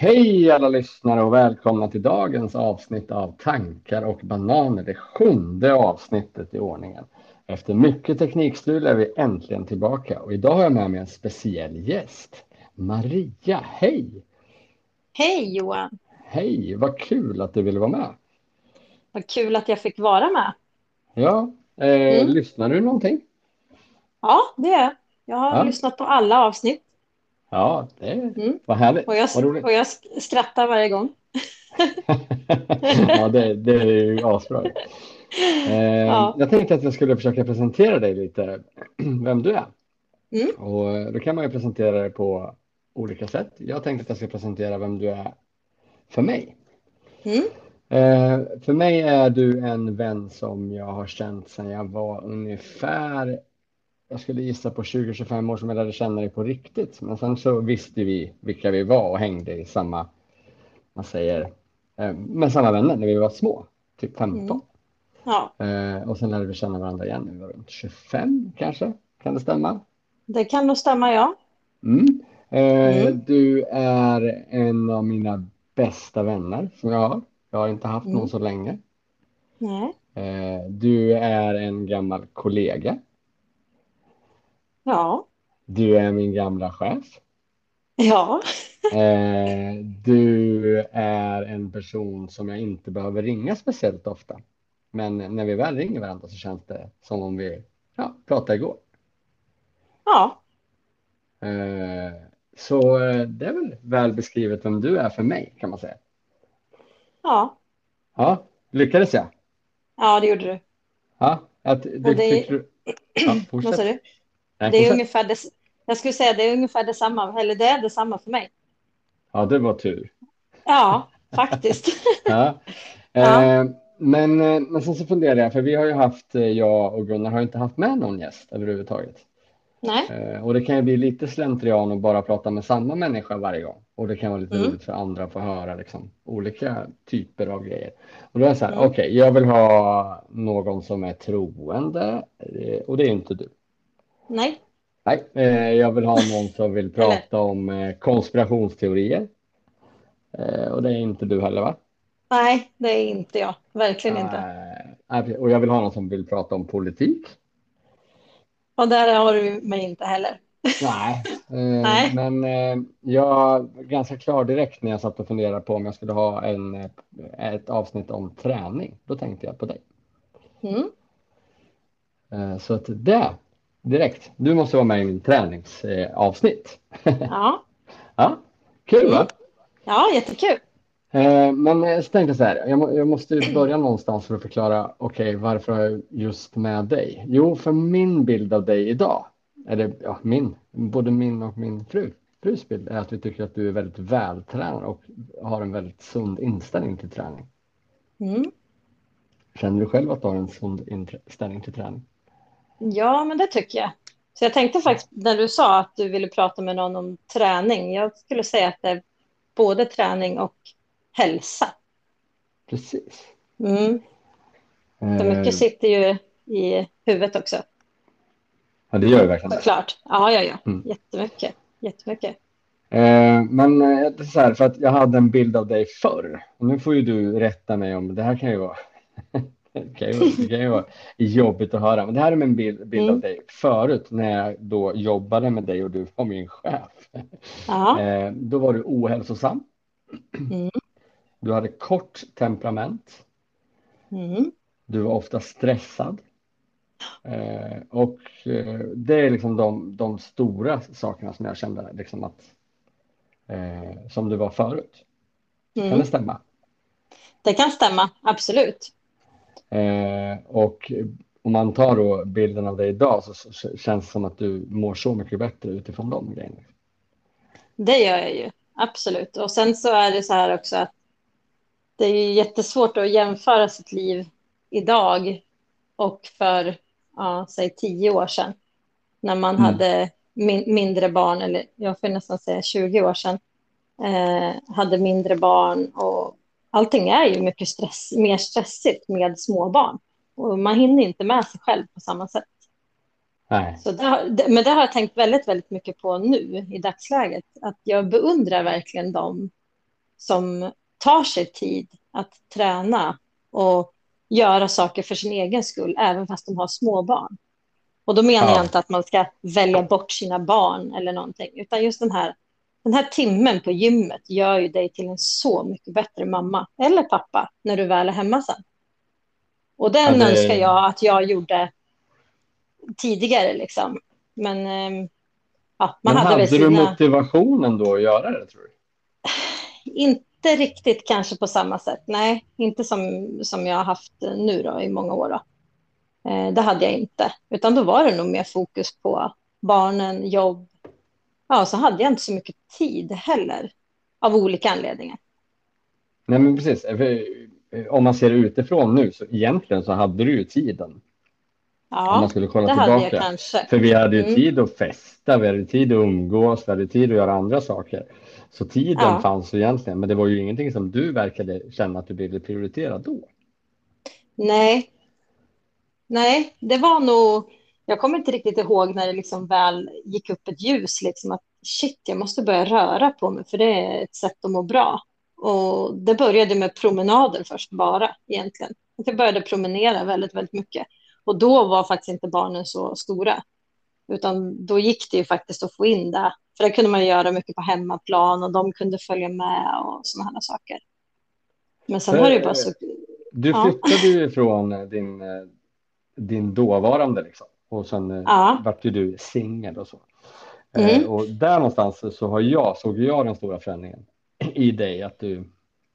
Hej alla lyssnare och välkomna till dagens avsnitt av Tankar och bananer, det sjunde avsnittet i ordningen. Efter mycket teknikstrul är vi äntligen tillbaka och idag har jag med mig en speciell gäst. Maria, hej! Hej Johan! Hej, vad kul att du ville vara med. Vad kul att jag fick vara med. Ja, eh, mm. lyssnar du någonting? Ja, det är jag. Jag har ja. lyssnat på alla avsnitt. Ja, det mm. var härligt. Och jag, och jag skrattar varje gång. ja, det, det är ju asbra. Eh, ja. Jag tänkte att jag skulle försöka presentera dig lite, vem du är. Mm. Och då kan man ju presentera dig på olika sätt. Jag tänkte att jag ska presentera vem du är för mig. Mm. Eh, för mig är du en vän som jag har känt sedan jag var ungefär jag skulle gissa på 20-25 år som jag lärde känna dig på riktigt. Men sen så visste vi vilka vi var och hängde i samma, man säger, eh, med samma vänner när vi var små, typ 15. Mm. Ja. Eh, och sen lärde vi känna varandra igen när vi var runt 25 kanske. Kan det stämma? Det kan nog stämma, ja. Mm. Eh, mm. Du är en av mina bästa vänner som jag har. Jag har inte haft någon mm. så länge. Nej. Du är en gammal kollega Ja. Du är min gamla chef. Ja. eh, du är en person som jag inte behöver ringa speciellt ofta. Men när vi väl ringer varandra så känns det som om vi ja, pratade igår. Ja. Eh, så eh, det är väl väl beskrivet vem du är för mig kan man säga. Ja. Ja, lyckades jag? Ja, det gjorde du. Ja, att, det, det... Fick du... Ja, Vad sa du? Det är ungefär det, jag skulle säga det är ungefär detsamma, eller det är detsamma för mig. Ja, det var tur. Ja, faktiskt. ja. ja. Eh, men, eh, men sen så funderar jag, för vi har ju haft, eh, jag och Gunnar har inte haft med någon gäst överhuvudtaget. Nej. Och det kan ju bli lite slentrian att bara prata med samma människa varje gång. Och det kan vara lite mm. roligt för andra att få höra liksom, olika typer av grejer. Och då är det så här, mm. okej, okay, jag vill ha någon som är troende och det är inte du. Nej. Nej, eh, jag vill ha någon som vill prata om eh, konspirationsteorier. Eh, och det är inte du heller va? Nej, det är inte jag. Verkligen inte. Och jag vill ha någon som vill prata om politik. Och där har du mig inte heller. Nej, Nej. men jag var ganska klar direkt när jag satt och funderade på om jag skulle ha en, ett avsnitt om träning. Då tänkte jag på dig. Mm. Så att det direkt. Du måste vara med i min träningsavsnitt. Ja. ja. Kul va? Ja, jättekul. Eh, men jag tänkte så här, jag, måste börja någonstans för att förklara, okej, okay, varför har jag just med dig? Jo, för min bild av dig idag, eller ja, min, både min och min fru, frus bild är att vi tycker att du är väldigt vältränad och har en väldigt sund inställning till träning. Mm. Känner du själv att du har en sund inställning till träning? Ja, men det tycker jag. Så jag tänkte faktiskt när du sa att du ville prata med någon om träning. Jag skulle säga att det är både träning och hälsa. Precis. Mm. Så mycket eh. sitter ju i huvudet också. Ja, det gör det verkligen. Såklart. Ja, ja, ja. Mm. Jättemycket. Jättemycket. Eh, men eh, så här, för att jag hade en bild av dig förr. Och nu får ju du rätta mig om det här kan ju vara det kan, ju, det kan ju vara jobbigt att höra. Men det här är min bild, bild mm. av dig förut när jag då jobbade med dig och du var min chef. Eh, då var du ohälsosam. Mm. Du hade kort temperament. Mm. Du var ofta stressad. Eh, och eh, det är liksom de, de, stora sakerna som jag kände liksom att eh, som du var förut. Mm. Kan det stämma? Det kan stämma, absolut. Eh, och om man tar då bilden av dig idag så, så känns det som att du mår så mycket bättre utifrån de grejerna. Det gör jag ju, absolut. Och sen så är det så här också att det är jättesvårt att jämföra sitt liv idag och för, ja, säg tio år sedan när man mm. hade min, mindre barn, eller jag får nästan säga 20 år sedan, eh, hade mindre barn och allting är ju mycket stress, mer stressigt med småbarn. Och man hinner inte med sig själv på samma sätt. Nej. Så det har, men det har jag tänkt väldigt, väldigt mycket på nu i dagsläget. Att jag beundrar verkligen dem som tar sig tid att träna och göra saker för sin egen skull, även fast de har småbarn. Och då menar ja. jag inte att man ska välja bort sina barn eller någonting, utan just den här, den här timmen på gymmet gör ju dig till en så mycket bättre mamma eller pappa när du väl är hemma sen. Och den ja, det... önskar jag att jag gjorde tidigare. Liksom. Men, ehm, ja, man Men hade, hade sina... du motivationen då att göra det? tror du? Inte riktigt kanske på samma sätt. Nej, inte som, som jag har haft nu då, i många år. Då. Eh, det hade jag inte, utan då var det nog mer fokus på barnen, jobb. Ja, så hade jag inte så mycket tid heller av olika anledningar. Nej, men precis. Om man ser utifrån nu så egentligen så hade du ju tiden. Ja, om man skulle kolla det tillbaka. hade jag kanske. För vi hade ju mm. tid att festa, vi hade tid att umgås, vi hade tid att göra andra saker. Så tiden ja. fanns egentligen, men det var ju ingenting som du verkade känna att du ville prioritera då. Nej, nej, det var nog. Jag kommer inte riktigt ihåg när det liksom väl gick upp ett ljus, liksom att shit, jag måste börja röra på mig, för det är ett sätt att må bra. Och det började med promenader först bara egentligen. Jag började promenera väldigt, väldigt mycket. Och då var faktiskt inte barnen så stora. Utan då gick det ju faktiskt att få in det. För det kunde man göra mycket på hemmaplan och de kunde följa med och sådana här saker. Men sen var det ju bara så. Du flyttade ju från din, din dåvarande liksom. Och sen eh, ja. vart ju du singel och så. Eh, mm. Och där någonstans så har jag, såg jag den stora förändringen i dig att du,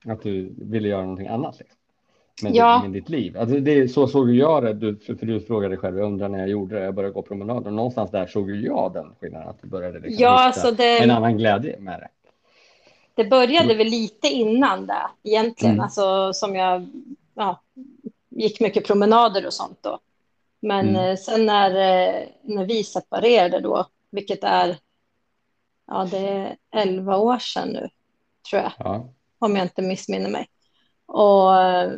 att du ville göra någonting annat. Liksom med, ja. med ditt liv. Alltså det, så såg jag det, du, för, för du frågade själv, jag undrar när jag gjorde det, jag började gå promenader. Någonstans där såg jag den skillnaden, att du började liksom ja, alltså det, en annan glädje med det. Det började väl lite innan det egentligen, mm. alltså som jag ja, gick mycket promenader och sånt då. Men mm. Eh, sen när, eh, när vi separerade då, vilket är, ja det är 11 år sedan nu, tror jag, ja. om jag inte missminner mig. Och eh,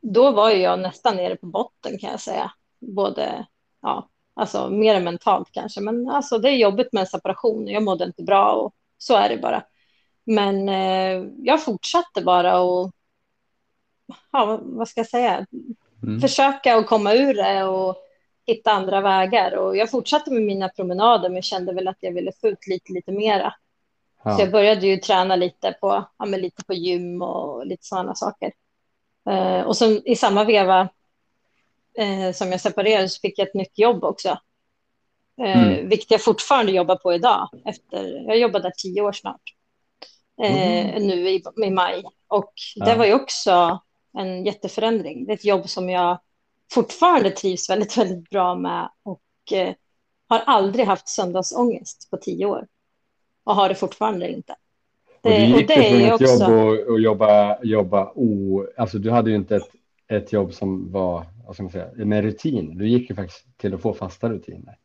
då var jag nästan nere på botten kan jag säga. Både, ja, alltså mer mentalt kanske, men alltså det är jobbigt med en separation. Jag mådde inte bra och så är det bara. Men eh, jag fortsatte bara och, ja, vad ska jag säga, mm. försöka att komma ur det och hitta andra vägar. Och jag fortsatte med mina promenader, men kände väl att jag ville få ut lite, lite mera. Ja. Så jag började ju träna lite på, ja, lite på gym och lite sådana saker. Eh, och sen i samma veva eh, som jag separerade så fick jag ett nytt jobb också. Eh, mm. Vilket jag fortfarande jobbar på idag. Efter, jag jobbar där tio år snart. Eh, mm. Nu i, i, maj. Och ja. det var ju också en jätteförändring. Det är ett jobb som jag fortfarande trivs väldigt, väldigt bra med. Och eh, har aldrig haft söndagsångest på tio år. Och har det fortfarande inte. Det, och du gick och det från ett också... jobb och, och jobba, jobba o, alltså du hade ju inte ett, ett jobb som var vad ska man säga, med rutin. Du gick ju faktiskt till att få fasta rutiner.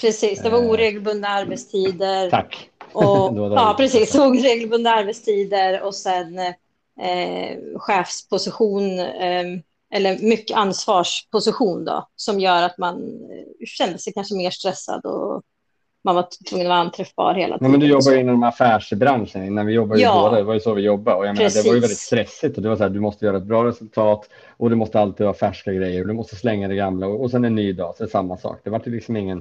Precis, det var eh, oregelbundna arbetstider. Tack. Och, ja, precis, oregelbundna arbetstider och sen eh, chefsposition eh, eller mycket ansvarsposition då, som gör att man eh, kände sig kanske mer stressad och man var tvungen att vara anträffbar hela tiden. Ja, men du jobbar ju inom affärsbranschen. Innan vi jobbade ja. båda, det var ju så vi jobbade. Och jag menar, det var ju väldigt stressigt. Och det var så här, du måste göra ett bra resultat och du måste alltid ha färska grejer. Du måste slänga det gamla och, och sen en ny dag, så är det samma sak. Det var liksom ingen...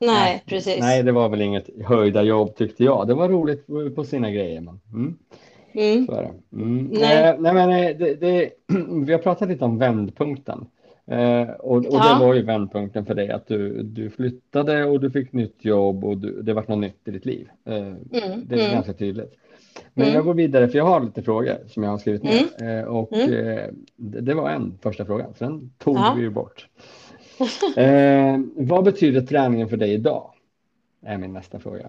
Nej, nej, precis. Nej, det var väl inget höjda jobb tyckte jag. Det var roligt på sina grejer. Men, mm. Mm. Så är det. Mm. Nej. Eh, nej, men eh, det, det, vi har pratat lite om vändpunkten. Eh, och, och ja. det var ju vändpunkten för dig att du, du flyttade och du fick nytt jobb och du, det var något nytt i ditt liv. Eh, mm, det är mm. ganska tydligt. Men mm. jag går vidare för jag har lite frågor som jag har skrivit ner mm. eh, och mm. eh, det, det, var en första fråga. Sen tog ja. vi ju bort. Vad betyder träningen för dig idag? Är min nästa fråga.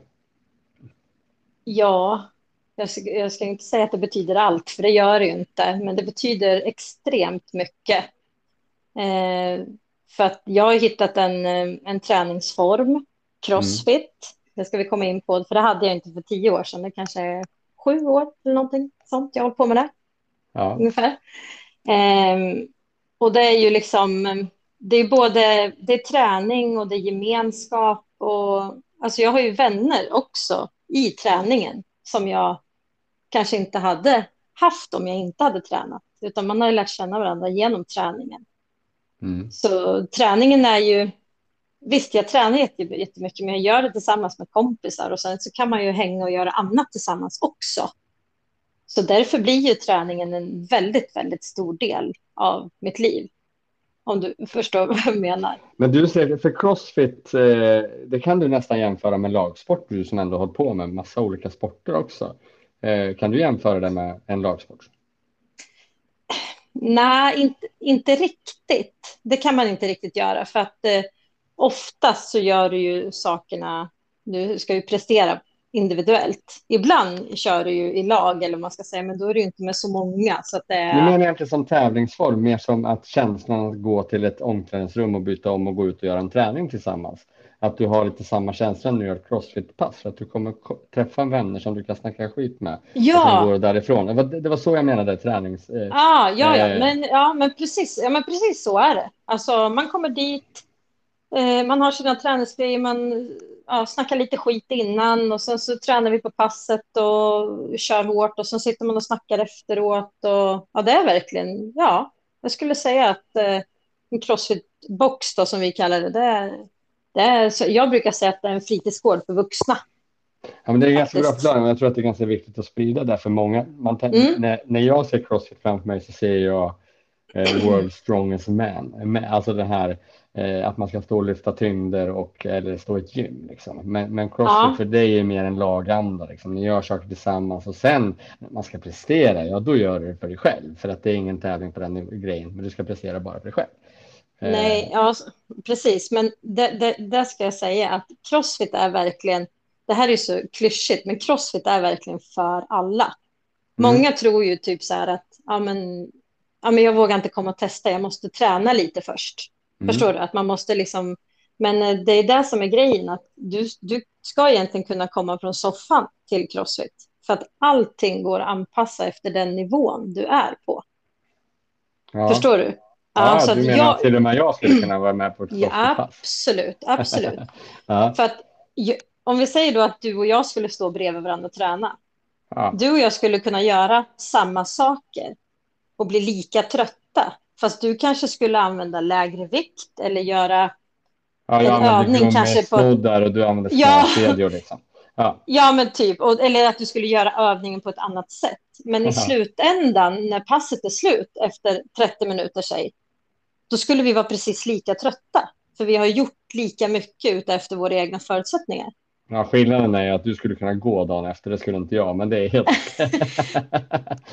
Ja, jag ska, jag ska inte säga att det betyder allt, för det gör det ju inte, men det betyder extremt mycket. Eh, för att jag har hittat en, eh, en träningsform, crossfit. Mm. Det ska vi komma in på, för det hade jag inte för tio år sedan. Det kanske är sju år eller någonting sånt jag håller på med det. Ja. Ungefär. Eh, och det är ju liksom, det är både det är träning och det är gemenskap. Och, alltså jag har ju vänner också i träningen som jag kanske inte hade haft om jag inte hade tränat. Utan man har ju lärt känna varandra genom träningen. Mm. Så träningen är ju... Visst, jag tränar jättemycket, men jag gör det tillsammans med kompisar och sen så kan man ju hänga och göra annat tillsammans också. Så därför blir ju träningen en väldigt, väldigt stor del av mitt liv. Om du förstår vad jag menar. Men du säger för crossfit, eh, det kan du nästan jämföra med lagsport, du som ändå har på med massa olika sporter också. Eh, kan du jämföra det med en lagsport? Nej, inte, inte riktigt. Det kan man inte riktigt göra för att eh, oftast så gör du ju sakerna, du ska ju prestera individuellt. Ibland kör du ju i lag, eller man ska säga, men då är det ju inte med så många. Så att det är... Nu menar jag inte som tävlingsform, mer som att känslan att gå till ett omklädningsrum och byta om och gå ut och göra en träning tillsammans. Att du har lite samma känsla när du gör ett crossfit-pass, att du kommer träffa vänner som du kan snacka skit med. Ja. Och går därifrån. Det var, det var så jag menade tränings... Eh, ah, ja, ja, eh... men, ja men, precis, ja, men precis så är det. Alltså, man kommer dit, eh, man har sina träningsgrejer, man ja, snackar lite skit innan och sen så tränar vi på passet och kör hårt och sen sitter man och snackar efteråt. Och, ja, det är verkligen, ja, jag skulle säga att eh, en crossfit-box då, som vi kallar det, det är, det är jag brukar säga att det är en fritidsgård för vuxna. Ja, men det är ganska bra förklaring, men jag tror att det är ganska viktigt att sprida det för många. Man mm. när, när jag ser crossfit framför mig så ser jag eh, World Strongest Man, alltså den här eh, att man ska stå och lyfta tyngder och eller stå i ett gym. Liksom. Men, men crossfit ja. för dig är mer en laganda. Liksom. Ni gör saker tillsammans och sen när man ska prestera, ja då gör du det för dig själv. För att det är ingen tävling på den grejen, men du ska prestera bara för dig själv. Eh. Nej, ja, precis. Men det ska jag säga att crossfit är verkligen, det här är så klyschigt, men crossfit är verkligen för alla. Mm. Många tror ju typ så här att ja, men, ja, men jag vågar inte komma och testa, jag måste träna lite först. Mm. Förstår du? Att man måste liksom... Men eh, det är det som är grejen, att du, du ska egentligen kunna komma från soffan till crossfit. För att allting går att anpassa efter den nivån du är på. Ja. Förstår du? Ja, ja du menar jag... att till och med jag skulle kunna vara med på ett ja, Absolut, absolut. ja. För att om vi säger då att du och jag skulle stå bredvid varandra och träna. Ja. Du och jag skulle kunna göra samma saker och bli lika trötta. Fast du kanske skulle använda lägre vikt eller göra ja, en övning kanske på... och du använder ja. kedjor liksom. Ja. ja, men typ. Och, eller att du skulle göra övningen på ett annat sätt. Men i slutändan, när passet är slut efter 30 minuter, säg, då skulle vi vara precis lika trötta. För vi har gjort lika mycket utefter våra egna förutsättningar. Ja, skillnaden är att du skulle kunna gå dagen efter, det skulle inte jag, men det är helt...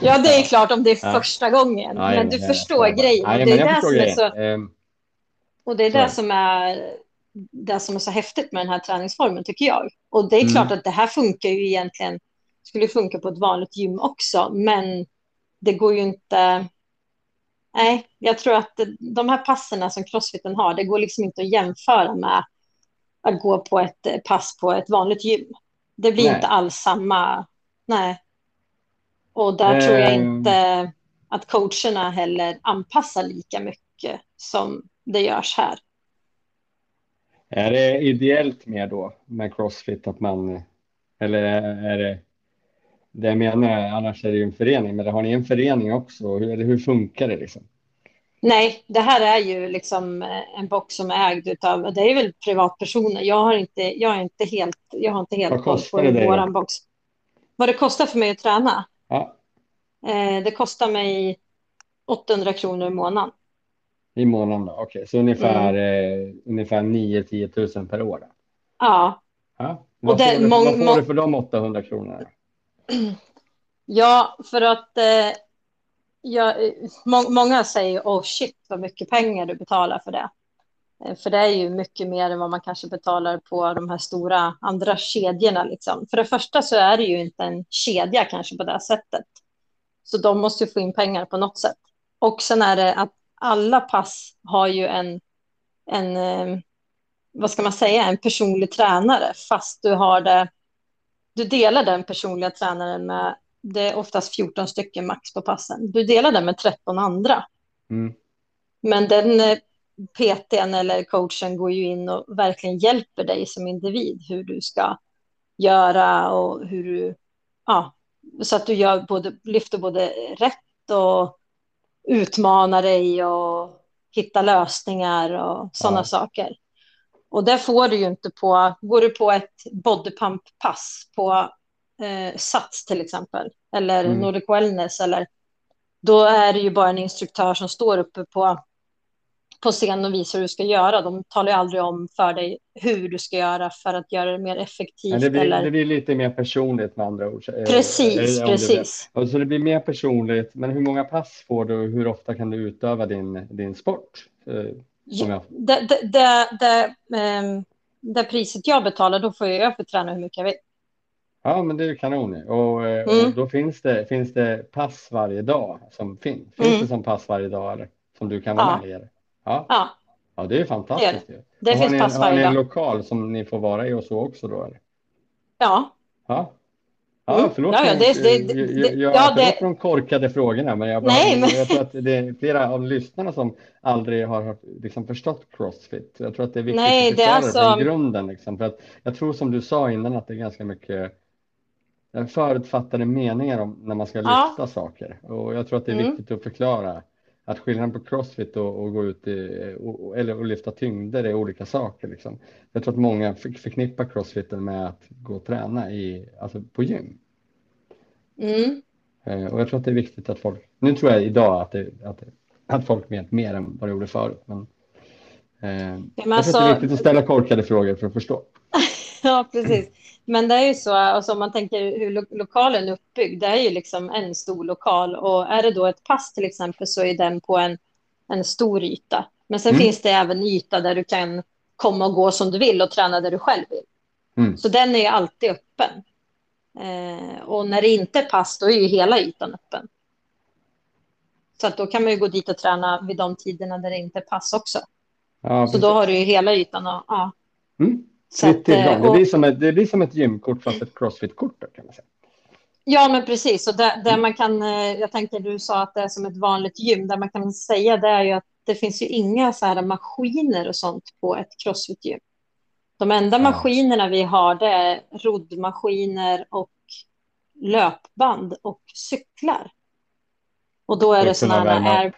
ja, det är klart om det är första gången, ja, men du ja, förstår grejen. Ja, det är det som är så... Ehm, och det är så. det som är det som är så häftigt med den här träningsformen, tycker jag. Och det är mm. klart att det här funkar ju egentligen, skulle funka på ett vanligt gym också, men det går ju inte... Nej, jag tror att de här passerna som crossfiten har, det går liksom inte att jämföra med att gå på ett eh, pass på ett vanligt gym. Det blir nej. inte alls samma. Nej. Och där tror jag ehm. inte att coacherna heller anpassar lika mycket som det görs här. Är det ideellt mer då med crossfit att man eller är det det jag menar, annars är det ju en förening, men har ni en förening också? Hur, hur funkar det liksom? Nej, det här är ju liksom eh, en box som är ägd av, det är väl privatpersoner. Jag har inte, jag är inte helt, jag har inte helt koll på våran box. Vad det kostar för mig att träna? Ja. Eh, det kostar mig 800 kronor i månaden. I månaden, okej. Okay. Så ungefär, mm. eh, ungefär 9-10 000 per år? Ja. ja. Vad, och det, får du, vad får du för de 800 kronorna? Ja, för att eh, jag, eh, må, många säger oh shit vad mycket pengar du betalar för det. Eh, för det är ju mycket mer än vad man kanske betalar på de här stora andra kedjorna. Liksom. För det första så är det ju inte en kedja kanske på det sättet. Så de måste ju få in pengar på något sätt. Och sen är det att alla pass har ju en, en eh, vad ska man säga, en personlig tränare fast du har det, du delar den personliga tränaren med det är oftast 14 stycken max på passen. Du delar den med 13 andra. Mm. Men den eh, PTn eller coachen går ju in och verkligen hjälper dig som individ hur du ska göra och hur du, ja, så att du gör både, lyfter både rätt och utmanar dig och hittar lösningar och sådana ja. saker. Och det får du ju inte på, går du på ett bodypump-pass på eh, Sats till exempel, eller mm. Nordic Wellness, eller, då är det ju bara en instruktör som står uppe på, på scen och visar hur du ska göra. De talar ju aldrig om för dig hur du ska göra för att göra det mer effektivt. Ja, det, blir, eller... det blir lite mer personligt med andra ord. Precis, eh, precis. Det, så det blir mer personligt, men hur många pass får du och hur ofta kan du utöva din, din sport? Eh, Ja, det, det, det, det, um, det priset jag betalar, då får jag för träna hur mycket jag vill. Ja, men det är kanon. Och, eh, mm. och då finns det, finns det pass varje dag som finns. Finns mm. det som pass varje dag eller? som du kan vara ja. med i? Ja. ja. Ja, det är fantastiskt. Det, det finns ni, pass varje dag. Har ni en lokal som ni får vara i och så också då? Eller? Ja. Ja, Ja, mm. förlåt, ja, det, det, det, jag, ja, förlåt de korkade frågorna, men jag, bara, nej, men... jag tror att det är flera av lyssnarna som aldrig har liksom förstått Crossfit. Jag tror att det är viktigt nej, att förklara det alltså... från grunden. Liksom, för att jag tror som du sa innan att det är ganska mycket förutfattade meningar om när man ska lyfta ja. saker. Och jag tror att det är mm. viktigt att förklara att skillnaden på crossfit och, och gå ut i, och, eller och lyfta tyngder är olika saker. Liksom. Jag tror att många förknippar crossfiten med att gå och träna i, alltså på gym. Mm. Eh, och jag tror att det är viktigt att folk, nu tror jag idag att, det, att, att folk vet mer än vad de gjorde förut. Men, eh, men jag alltså, tror att det är alltså- viktigt att ställa korkade frågor för att förstå. ja, precis. Men det är ju så, alltså om man tänker hur lo lokalen är uppbyggd, det är ju liksom en stor lokal och är det då ett pass till exempel så är den på en, en stor yta. Men sen mm. finns det även yta där du kan komma och gå som du vill och träna där du själv vill. Mm. Så den är ju alltid öppen. Eh, och när det inte är pass, då är ju hela ytan öppen. Så att då kan man ju gå dit och träna vid de tiderna där det inte är pass också. Ja, så då har du ju hela ytan. Och, ja. Mm. Så att, det, blir som ett, det blir som ett gymkort fast ett crossfit-kort kan man säga. Ja, men precis. Och där, där man kan, eh, jag tänker du sa att det är som ett vanligt gym, där man kan säga det är ju att det finns ju inga så här maskiner och sånt på ett crossfit-gym. De enda ja. maskinerna vi har det är roddmaskiner och löpband och cyklar. Och då är det sådana här,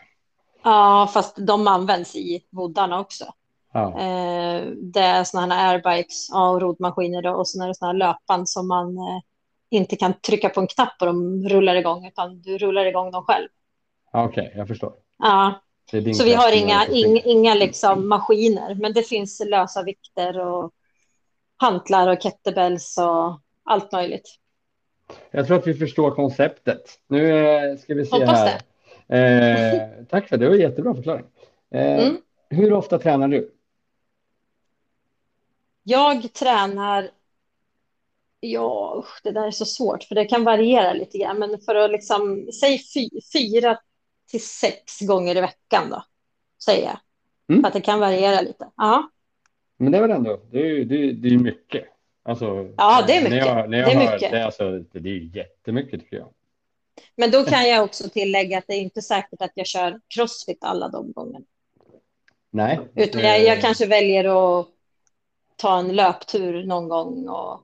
ja, fast de används i voddarna också. Ja. Eh, det är sådana här airbikes och rodmaskiner och sen är det sådana här löpband som man eh, inte kan trycka på en knapp och de rullar igång utan du rullar igång dem själv. Okej, okay, jag förstår. Ja, så vi har inga, inga, inga liksom maskiner, men det finns lösa vikter och hantlar och kettlebells och allt möjligt. Jag tror att vi förstår konceptet. Nu eh, ska vi se Hoppas här. Eh, tack för det, det var en jättebra förklaring. Eh, mm. Hur ofta tränar du? Jag tränar, ja det där är så svårt för det kan variera lite grann, men för att liksom, säg fyra till sex gånger i veckan då, säger jag. Mm. För att det kan variera lite. Ja. Men det är väl ändå, det är, det det är mycket. Alltså, ja, det är mycket. När jag, när jag det, är hör, mycket. Det, alltså, det är jättemycket tycker jag. Men då kan jag också tillägga att det är inte säkert att jag kör crossfit alla de gångerna. Nej. Utan jag, jag kanske väljer att ta en löptur någon gång. Och,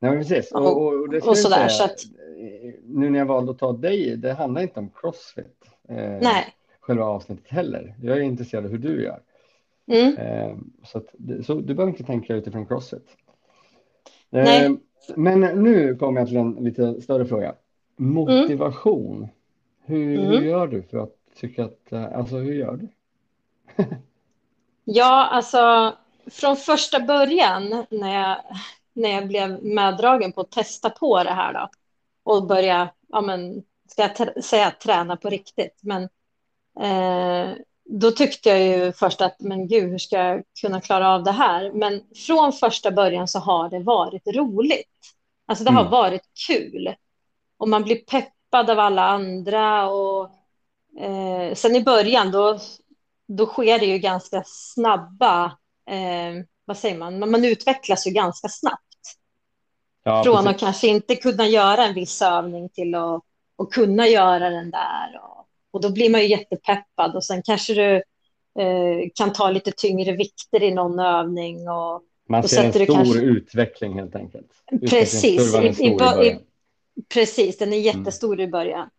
Nej, precis. Och, och, och, och sådär. Säga, så att, nu när jag valde att ta dig, det handlar inte om crossfit. Eh, nej. Själva avsnittet heller. Jag är intresserad av hur du gör. Mm. Eh, så, att, så du behöver inte tänka utifrån crossfit. Eh, nej. Men nu kommer jag till en lite större fråga. Motivation. Mm. Hur, mm. hur gör du för att tycka att, alltså hur gör du? ja, alltså från första början när jag, när jag blev meddragen på att testa på det här då och börja, ja men, ska jag säga träna på riktigt, men eh, då tyckte jag ju först att, men gud, hur ska jag kunna klara av det här? Men från första början så har det varit roligt. Alltså det har mm. varit kul. Och man blir peppad av alla andra. Och eh, sen i början då, då sker det ju ganska snabba, eh, vad säger man, man utvecklas ju ganska snabbt. Ja, Från precis. att kanske inte kunna göra en viss övning till att, att kunna göra den där. Och, och då blir man ju jättepeppad och sen kanske du eh, kan ta lite tyngre vikter i någon övning. Och, man ser en stor kanske... utveckling helt enkelt. Precis. I, i, i, Precis, den är jättestor mm. i början.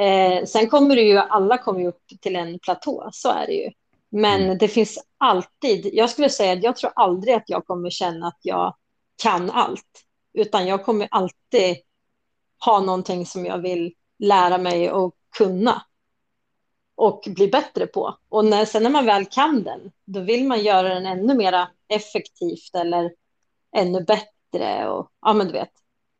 Eh, sen kommer det ju, alla kommer ju upp till en platå, så är det ju. Men mm. det finns alltid, jag skulle säga att jag tror aldrig att jag kommer känna att jag kan allt, utan jag kommer alltid ha någonting som jag vill lära mig och kunna och bli bättre på. Och när, sen när man väl kan den, då vill man göra den ännu mer effektivt eller ännu bättre. Och, ja, men du vet.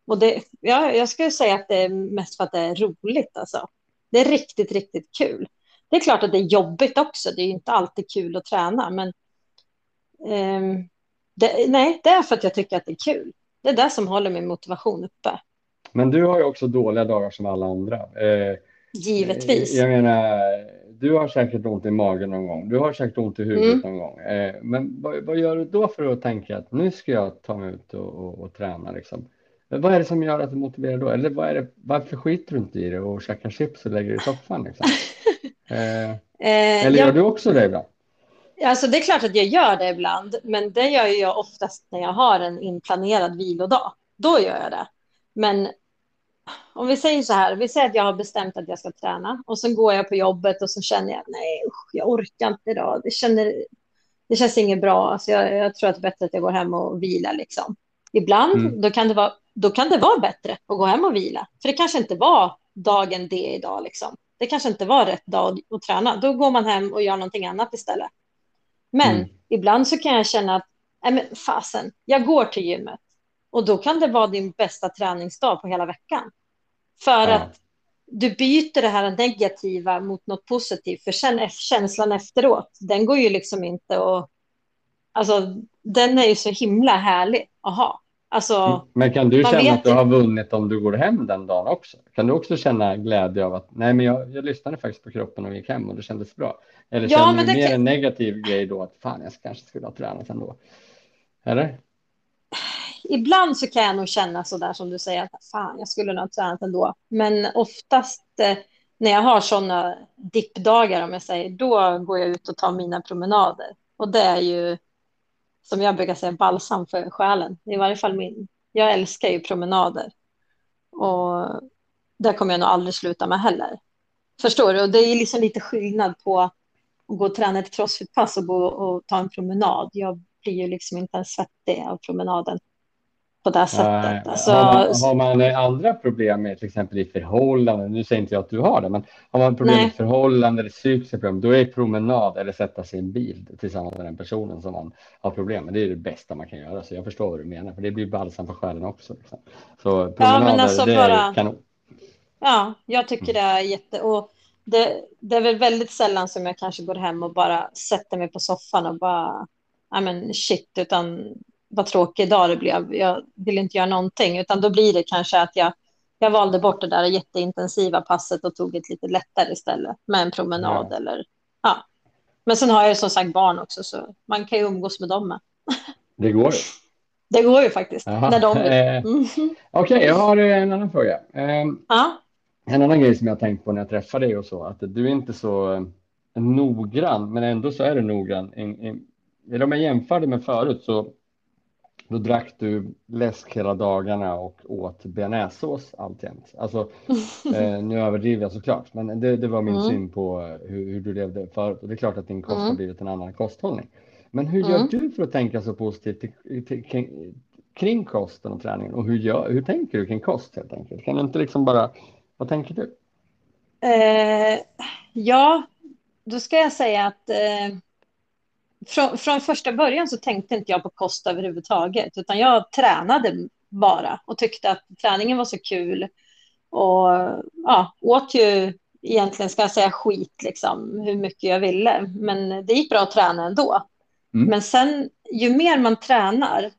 Och det, ja, jag skulle säga att det är mest för att det är roligt. Alltså. Det är riktigt, riktigt kul. Det är klart att det är jobbigt också. Det är inte alltid kul att träna, men um, det, nej, det är för att jag tycker att det är kul. Det är det som håller min motivation uppe. Men du har ju också dåliga dagar som alla andra. Eh, Givetvis. Jag menar, du har säkert ont i magen någon gång. Du har säkert ont i huvudet mm. någon gång. Eh, men vad, vad, gör du då för att tänka att nu ska jag ta mig ut och, och, och träna? Liksom? Vad är det som gör att du motiverar då? Eller vad är det, varför skiter du inte i det och käkar chips och lägger dig i soffan? Liksom? Eh, eh, eller gör jag, du också det ibland? Alltså det är klart att jag gör det ibland, men det gör jag oftast när jag har en inplanerad vilodag. Då gör jag det. Men om vi säger så här, vi säger att jag har bestämt att jag ska träna och sen går jag på jobbet och så känner jag nej, usch, jag orkar inte idag. Det, känner, det känns inget bra. Alltså jag, jag, tror att det är bättre att jag går hem och vilar. Liksom. Ibland mm. då kan, det vara, då kan det vara bättre att gå hem och vila, för det kanske inte var dagen det idag. Liksom. Det kanske inte var rätt dag att träna. Då går man hem och gör någonting annat istället. Men mm. ibland så kan jag känna att nej men fasen, jag går till gymmet och då kan det vara din bästa träningsdag på hela veckan. För ja. att du byter det här negativa mot något positivt. För sen känslan efteråt, den går ju liksom inte att... Alltså, den är ju så himla härlig att ha. Alltså, mm. men kan du känna att du har vunnit om du går hem den dagen också? Kan du också känna glädje av att nej, men jag, jag lyssnade faktiskt på kroppen och gick hem och det kändes bra? Eller ja, känner du mer kan... en negativ grej då att fan, jag kanske skulle ha tränat ändå? Eller? ibland så kan jag nog känna så där som du säger, att fan, jag skulle nog ha tränat ändå. Men oftast eh, när jag har sådana dippdagar, om jag säger, då går jag ut och tar mina promenader. Och det är ju, som jag brukar säga, balsam för själen. I varje fall min. Jag älskar ju promenader. Och det kommer jag nog aldrig sluta med heller. Förstår du? Och det är liksom lite skillnad på att gå och träna ett crossfitpass och gå och ta en promenad. Jag blir ju liksom inte ens svettig av promenaden på det sättet. Alltså, har, man, har man andra problem med till exempel i förhållanden, nu säger inte jag att du har det, men har man problem nej. med förhållanden eller psykiska problem, då är promenad eller sätta sig i en bil tillsammans med den personen som man har problem med, det är det bästa man kan göra. Så jag förstår vad du menar, för det blir balsam för själen också. Liksom. Så promenader, ja, alltså det bara, är kanon. Ja, jag tycker det är jätte... Och det, det är väl väldigt sällan som jag kanske går hem och bara sätter mig på soffan och bara, ja men shit, utan vad tråkig dag det blev. Jag vill inte göra någonting, utan då blir det kanske att jag, jag valde bort det där jätteintensiva passet och tog ett lite lättare istället med en promenad ja. eller ja. Men sen har jag som sagt barn också, så man kan ju umgås med dem med. Det går ju. Det går ju faktiskt, Aha. när de vill. Eh, mm. Okej, okay, jag har en annan fråga. Um, ja. En annan grej som jag tänkt på när jag träffar dig och så, att du är inte så noggrann, men ändå så är du noggrann. Eller om jag jämför det med förut så då drack du läsk hela dagarna och åt bearnaisesås alltjämt. Alltså, eh, nu överdriver jag såklart, men det, det var min mm. syn på hur, hur, du levde förut. Och det är klart att din kost mm. har blivit en annan kosthållning. Men hur gör mm. du för att tänka så positivt till, till, kring, kring kosten och träningen? Och hur, gör, hur tänker du kring kost helt enkelt? Kan du inte liksom bara, vad tänker du? Eh, ja, då ska jag säga att eh från, från första början så tänkte inte jag på kost överhuvudtaget, utan jag tränade bara och tyckte att träningen var så kul. Och ja, åt ju egentligen, ska jag säga, skit liksom, hur mycket jag ville. Men det gick bra att träna ändå. Mm. Men sen, ju mer man tränar,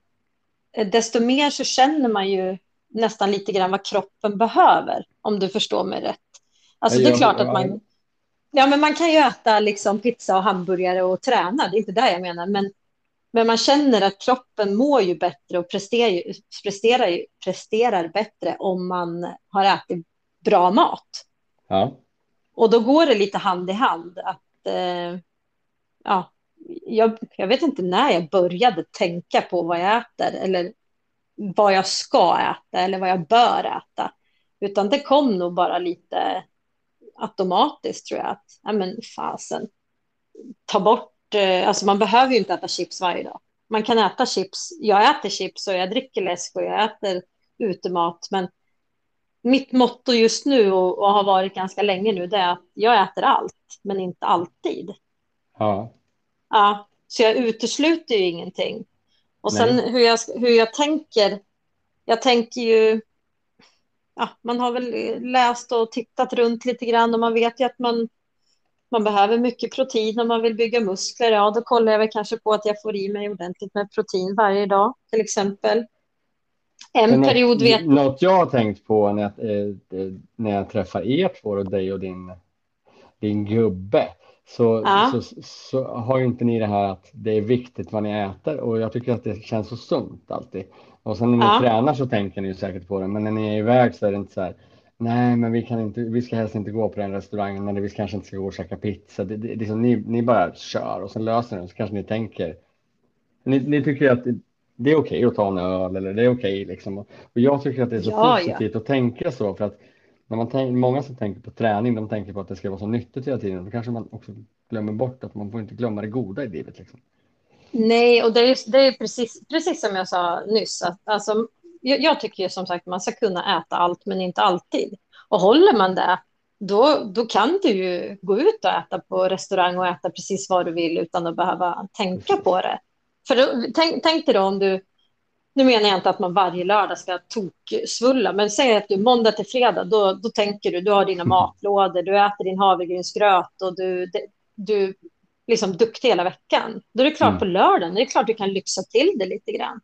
desto mer så känner man ju nästan lite grann vad kroppen behöver, om du förstår mig rätt. Alltså det är klart att man Ja, men man kan ju äta liksom pizza och hamburgare och träna. Det är inte det jag menar. Men, men man känner att kroppen mår ju bättre och presterar, presterar, presterar bättre om man har ätit bra mat. Ja. Och då går det lite hand i hand. Att, eh, ja, jag, jag vet inte när jag började tänka på vad jag äter eller vad jag ska äta eller vad jag bör äta. Utan det kom nog bara lite automatiskt tror jag. Att, ja men fasen, ta bort, eh, alltså man behöver ju inte äta chips varje dag. Man kan äta chips, jag äter chips och jag dricker läsk och jag äter utemat. Men mitt motto just nu och, och har varit ganska länge nu det är att jag äter allt, men inte alltid. Ja. Ja, så jag utesluter ju ingenting. Och sen hur jag, hur jag tänker, jag tänker ju, ja, man har väl läst och tittat runt lite grann och man vet ju att man, man behöver mycket protein om man vill bygga muskler. Ja, då kollar jag väl kanske på att jag får i mig ordentligt med protein varje dag, till exempel. En Men period vet... Något jag har tänkt på när jag, eh, när jag träffar er två och dig och din, din gubbe så, ja. så, så, har ju inte ni det här att det är viktigt vad ni äter och jag tycker att det känns så sunt alltid. Och sen när ni ja. tränar så tänker ni ju säkert på det, men när ni är iväg så är det inte så här. Nej, men vi kan inte. Vi ska helst inte gå på den restaurangen eller vi kanske inte ska gå och käka pizza. Det, det, det som ni, ni bara kör och sen löser det så kanske ni tänker. Ni, ni tycker att det, det är okej okay att ta en öl eller det är okej okay liksom. Och jag tycker att det är så ja, positivt ja. att tänka så för att när man tänker, många som tänker på träning, de tänker på att det ska vara så nyttigt hela tiden. Då kanske man också glömmer bort att man får inte glömma det goda i livet. Liksom. Nej, och det är, det är precis, precis som jag sa nyss. Att, alltså, jag, jag tycker ju som sagt man ska kunna äta allt, men inte alltid. Och håller man det, då, då kan du ju gå ut och äta på restaurang och äta precis vad du vill utan att behöva tänka på det. För då, tänk, tänk dig då om du nu menar jag inte att man varje lördag ska toksvulla, men säg att du måndag till fredag, då, då tänker du, du har dina matlådor, du äter din havregrynsgröt och du, du liksom duktig hela veckan. Då är det klart mm. på lördagen, det är klart du kan lyxa till det lite grann.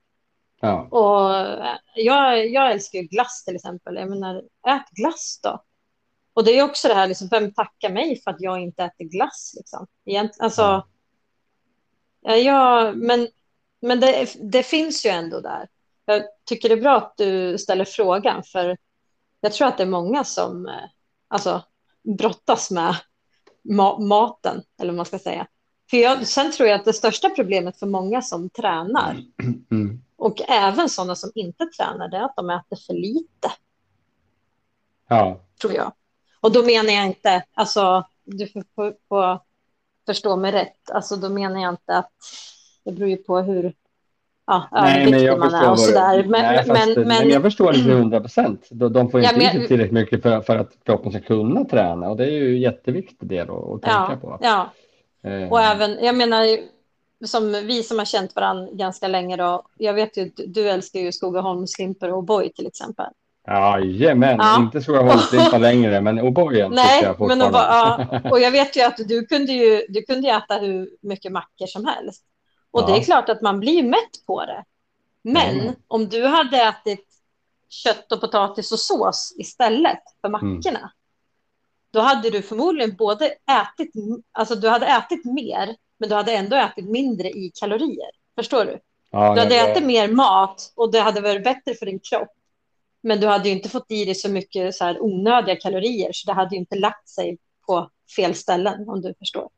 Ja. Och jag, jag älskar glass till exempel. Jag menar, ät glass då. Och det är också det här, liksom, vem tackar mig för att jag inte äter glass? Liksom? Egent, alltså, ja. jag, men men det, det finns ju ändå där. Jag tycker det är bra att du ställer frågan, för jag tror att det är många som eh, alltså, brottas med ma maten, eller vad man ska säga. För jag, sen tror jag att det största problemet för många som tränar mm. och även sådana som inte tränar, det är att de äter för lite. Ja. Tror jag. Och då menar jag inte, alltså, du får, får förstå mig rätt, alltså då menar jag inte att det beror ju på hur ja, nej, men jag man är och sådär. Men, nej, men, men, men, jag förstår det till hundra procent. De får inte ja, men, tillräckligt mycket för, för att kroppen ska kunna träna och det är ju en jätteviktig del att, att tänka ja, på. Ja, eh. och även, jag menar, som vi som har känt varandra ganska länge då, jag vet ju att du älskar ju Skogaholmslimper och O'boy till exempel. Jajamän, ja. inte Skogaholmslimpa längre, men O'boyen Nej, jag men och, ja, och jag vet ju att du kunde ju du kunde äta hur mycket mackor som helst. Och ja. det är klart att man blir mätt på det. Men mm. om du hade ätit kött och potatis och sås istället för mm. mackorna, mm. då hade du förmodligen både ätit, alltså du hade ätit mer, men du hade ändå ätit mindre i kalorier. Förstår du? Ja, du hade det... ätit mer mat och det hade varit bättre för din kropp. Men du hade ju inte fått i dig så mycket så här onödiga kalorier, så det hade ju inte lagt sig på fel ställen, om du förstår.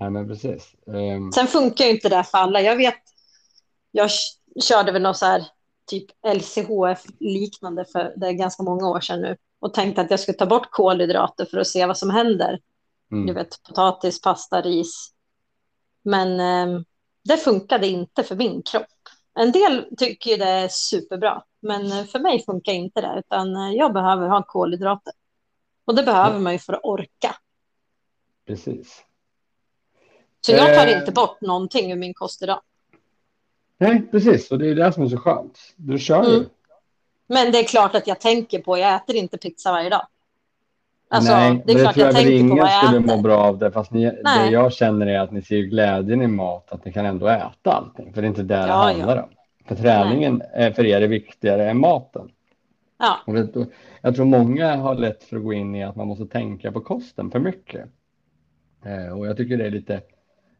Nej, men precis. Um... Sen funkar ju inte det för alla. Jag vet, jag körde väl något så här typ LCHF-liknande för det är ganska många år sedan nu och tänkte att jag skulle ta bort kolhydrater för att se vad som händer. Mm. Du vet, potatis, pasta, ris. Men eh, det funkade inte för min kropp. En del tycker det är superbra, men för mig funkar inte det, utan jag behöver ha kolhydrater. Och det behöver man ju för att orka. Precis. Så jag tar eh, inte bort någonting ur min kost idag. Nej, precis. Och det är det som är så skönt. Du kör ju. Mm. Men det är klart att jag tänker på, jag äter inte pizza varje dag. Alltså, Nej, det är klart det jag, jag tänker ingen på vad jag skulle äter. må bra av det. Fast ni, det jag känner är att ni ser glädjen i mat, att ni kan ändå äta allting. För det är inte det ja, det handlar ja. om. För träningen är för er är viktigare än maten. Ja. Och jag tror många har lätt för att gå in i att man måste tänka på kosten för mycket. Eh, och jag tycker det är lite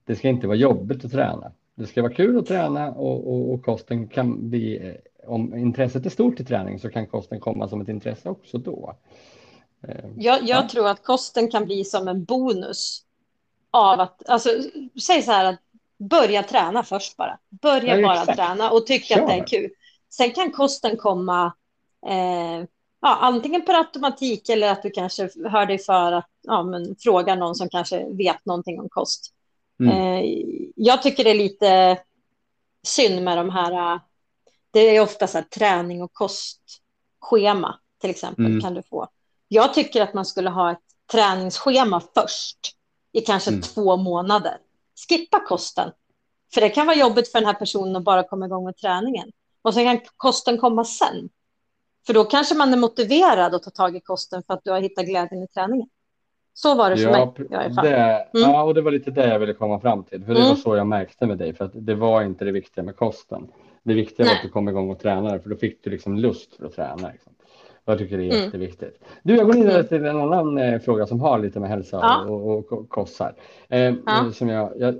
det ska inte vara jobbigt att träna. Det ska vara kul att träna och, och, och kosten kan bli, eh, om intresset är stort i träning så kan kosten komma som ett intresse också då. Eh, jag, jag ja. tror att kosten kan bli som en bonus av att, alltså säg så här att börja träna först bara. Börja ja, bara träna och tycka Kör. att det är kul. Sen kan kosten komma eh, ja, antingen per automatik eller att du kanske hör dig för att ja, men, fråga någon som kanske vet någonting om kost. Mm. Eh, jag tycker det är lite synd med de här, det är ofta så här, träning och kostschema till exempel mm. kan du få. Jag tycker att man skulle ha ett träningsschema först i kanske mm. två månader. Skippa kosten. För det kan vara jobbigt för den här personen att bara komma igång med träningen. Och sen kan kosten komma sen. För då kanske man är motiverad att ta tag i kosten för att du har hittat glädjen i träningen. Så var det för ja, mig. Det, mm. Ja, och det var lite det jag ville komma fram till. För det mm. var så jag märkte med dig. För att det var inte det viktiga med kosten. Det viktiga Nej. var att du kom igång och tränade. För då fick du liksom lust för att träna. Liksom. Jag tycker det är mm. jätteviktigt. Du, jag går vidare mm. till en annan eh, fråga som har lite med hälsa ja. och, och, och kost här. Eh, ja. Som jag, jag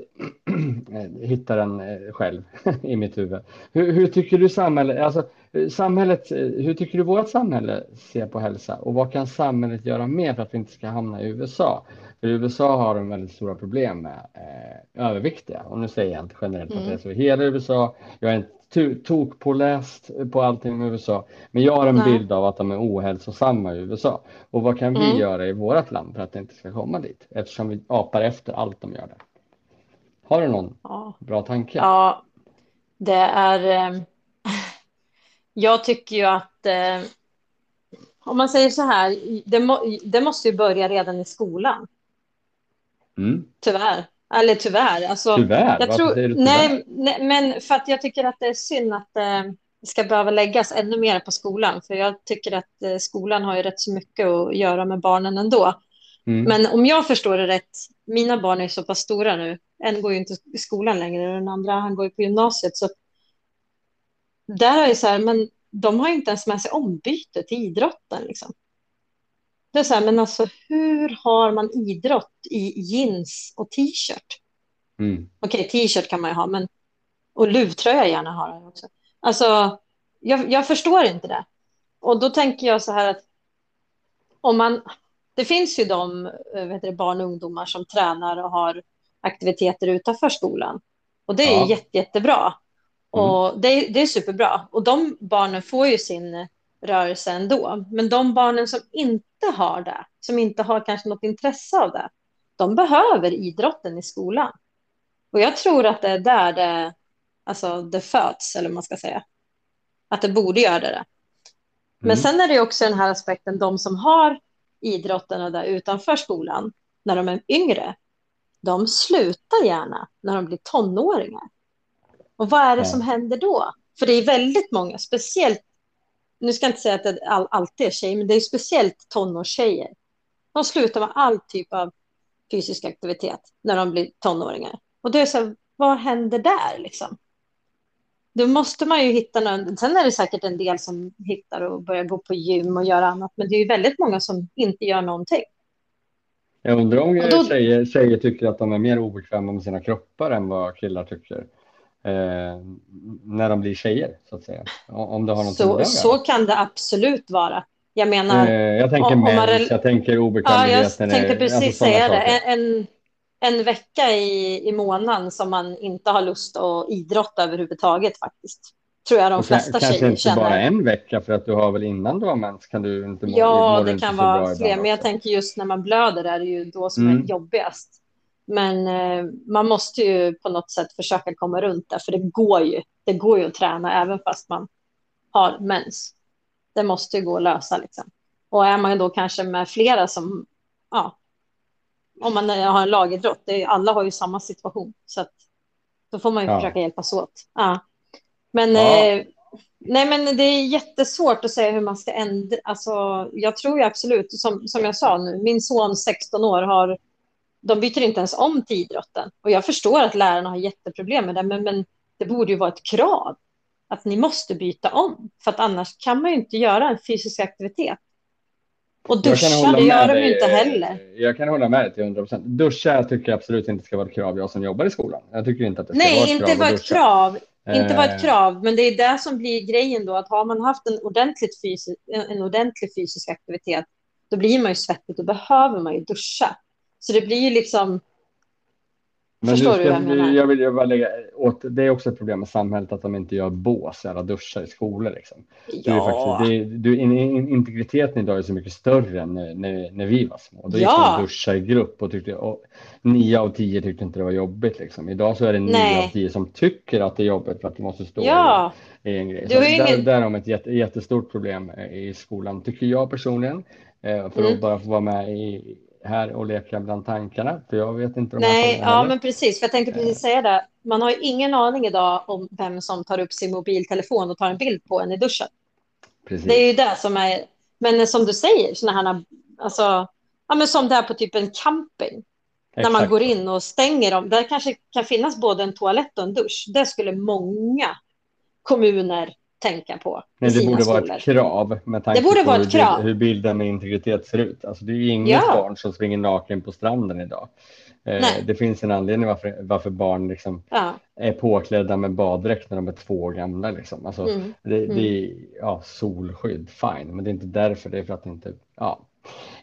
hittar den eh, själv i mitt huvud. Hur, hur, tycker du samhället, alltså, samhället, eh, hur tycker du vårt samhälle ser på hälsa och vad kan samhället göra mer för att vi inte ska hamna i USA? För USA har de väldigt stora problem med eh, överviktiga och nu säger jag inte generellt mm. att det är så i hela USA. Jag är inte tok påläst på allting med USA. Men jag har en Nej. bild av att de är ohälsosamma i USA. Och vad kan mm. vi göra i vårt land för att det inte ska komma dit? Eftersom vi apar efter allt de gör där. Har du någon ja. bra tanke? Ja, det är. Eh, jag tycker ju att. Eh, om man säger så här, det, må, det måste ju börja redan i skolan. Mm. Tyvärr. Eller tyvärr. Alltså, tyvärr? Jag tror, tyvärr? Nej, nej, men för att jag tycker att det är synd att eh, det ska behöva läggas ännu mer på skolan. För jag tycker att eh, skolan har ju rätt så mycket att göra med barnen ändå. Mm. Men om jag förstår det rätt, mina barn är så pass stora nu. En går ju inte i skolan längre, den andra han går ju på gymnasiet. Så där är det så här, men de har inte ens med sig ombyte till idrotten. Liksom. Det är så här, men alltså hur har man idrott i jeans och t-shirt? Mm. Okej, okay, t-shirt kan man ju ha, men och luvtröja gärna ha också. Alltså, jag, jag förstår inte det. Och då tänker jag så här att om man, det finns ju de eh, du, barn och ungdomar som tränar och har aktiviteter utanför skolan. Och det är ja. jätte, jättebra. Mm. Och det, det är superbra. Och de barnen får ju sin rörelse ändå. Men de barnen som inte har det, som inte har kanske något intresse av det, de behöver idrotten i skolan. Och jag tror att det är där det, alltså det föds, eller man ska säga. Att det borde göra det. Men mm. sen är det också den här aspekten, de som har idrotten där utanför skolan, när de är yngre, de slutar gärna när de blir tonåringar. Och vad är det som händer då? För det är väldigt många, speciellt nu ska jag inte säga att det all, alltid är tjejer, men det är speciellt tonårstjejer. De slutar med all typ av fysisk aktivitet när de blir tonåringar. Och det är så här, vad händer där liksom? Då måste man ju hitta någon. Sen är det säkert en del som hittar och börjar gå på gym och göra annat, men det är ju väldigt många som inte gör någonting. Jag undrar om då... tjejer, tjejer tycker att de är mer obekväma med sina kroppar än vad killar tycker eh, när de blir tjejer så att säga. Om det har så, så kan det absolut vara. Jag menar. Eh, jag tänker om, mens, man, jag tänker obekvämligheten. Ja, jag tänkte precis alltså säga det. En, en, en, vecka i, i månaden som man inte har lust att idrotta överhuvudtaget faktiskt. Tror jag de flesta tjejer känner. Kanske inte bara en vecka för att du har väl innan du har mens kan du inte må, Ja, det kan vara fler. Men jag tänker just när man blöder är det ju då som mm. är jobbigast. Men eh, man måste ju på något sätt försöka komma runt det, för det går ju. Det går ju att träna även fast man har mens. Det måste ju gå att lösa liksom. Och är man då kanske med flera som, ja, om man har en lagidrott, det är, alla har ju samma situation, så att då får man ju ja. försöka hjälpas åt. Ja. Men, ja. Eh, nej, men det är jättesvårt att säga hur man ska ändra. Alltså, jag tror ju absolut, som, som jag sa nu, min son 16 år har de byter inte ens om till idrotten. Och jag förstår att lärarna har jätteproblem med det, men, men det borde ju vara ett krav att ni måste byta om, för att annars kan man ju inte göra en fysisk aktivitet. Och duscha, det gör de ju inte heller. Jag kan hålla med dig till 100 procent. Duscha tycker jag absolut inte ska vara ett krav, jag som jobbar i skolan. Jag tycker inte att det ska Nej, vara ett inte krav vara ett krav. Inte vara ett eh. krav, men det är det som blir grejen då, att har man haft en, ordentligt fysisk, en ordentlig fysisk aktivitet, då blir man ju svettig, då behöver man ju duscha. Så det blir ju liksom... Men Förstår ska, du jag menar? Jag vill ju bara lägga åt, det är också ett problem med samhället att de inte gör bås eller duschar i skolor. Liksom. Ja. Det är faktiskt, det, du, integriteten idag är så mycket större än när, när, när vi var små. Då gick ja. man duscha i grupp och tyckte och nio av tio tyckte inte det var jobbigt. Liksom. Idag så är det nio av tio som tycker att det är jobbigt för att du måste stå ja. i, i en grej. Så där, ingen... där har vi ett jätte, jättestort problem i skolan, tycker jag personligen. Eh, för mm. att bara få vara med i här och leka bland tankarna, för jag vet inte. Nej, ja, men precis, för jag tänkte precis säga det. Man har ingen aning idag om vem som tar upp sin mobiltelefon och tar en bild på en i duschen. Precis. Det är ju det som är, men som du säger, sådana här, alltså, ja, men som det är på typ en camping. Exakt. När man går in och stänger dem. Där kanske kan finnas både en toalett och en dusch. Det skulle många kommuner tänka på. Men det borde skolor. vara ett krav med tanke på hur, krav. hur bilden med integritet ser ut. Alltså det är ju inget ja. barn som springer naken på stranden idag. Eh, det finns en anledning varför, varför barn liksom ja. är påklädda med baddräkt när de är två år gamla. Liksom. Alltså, mm. Det, det, mm. är ja, solskydd, fine, men det är inte därför. Det är för att det inte... Ja,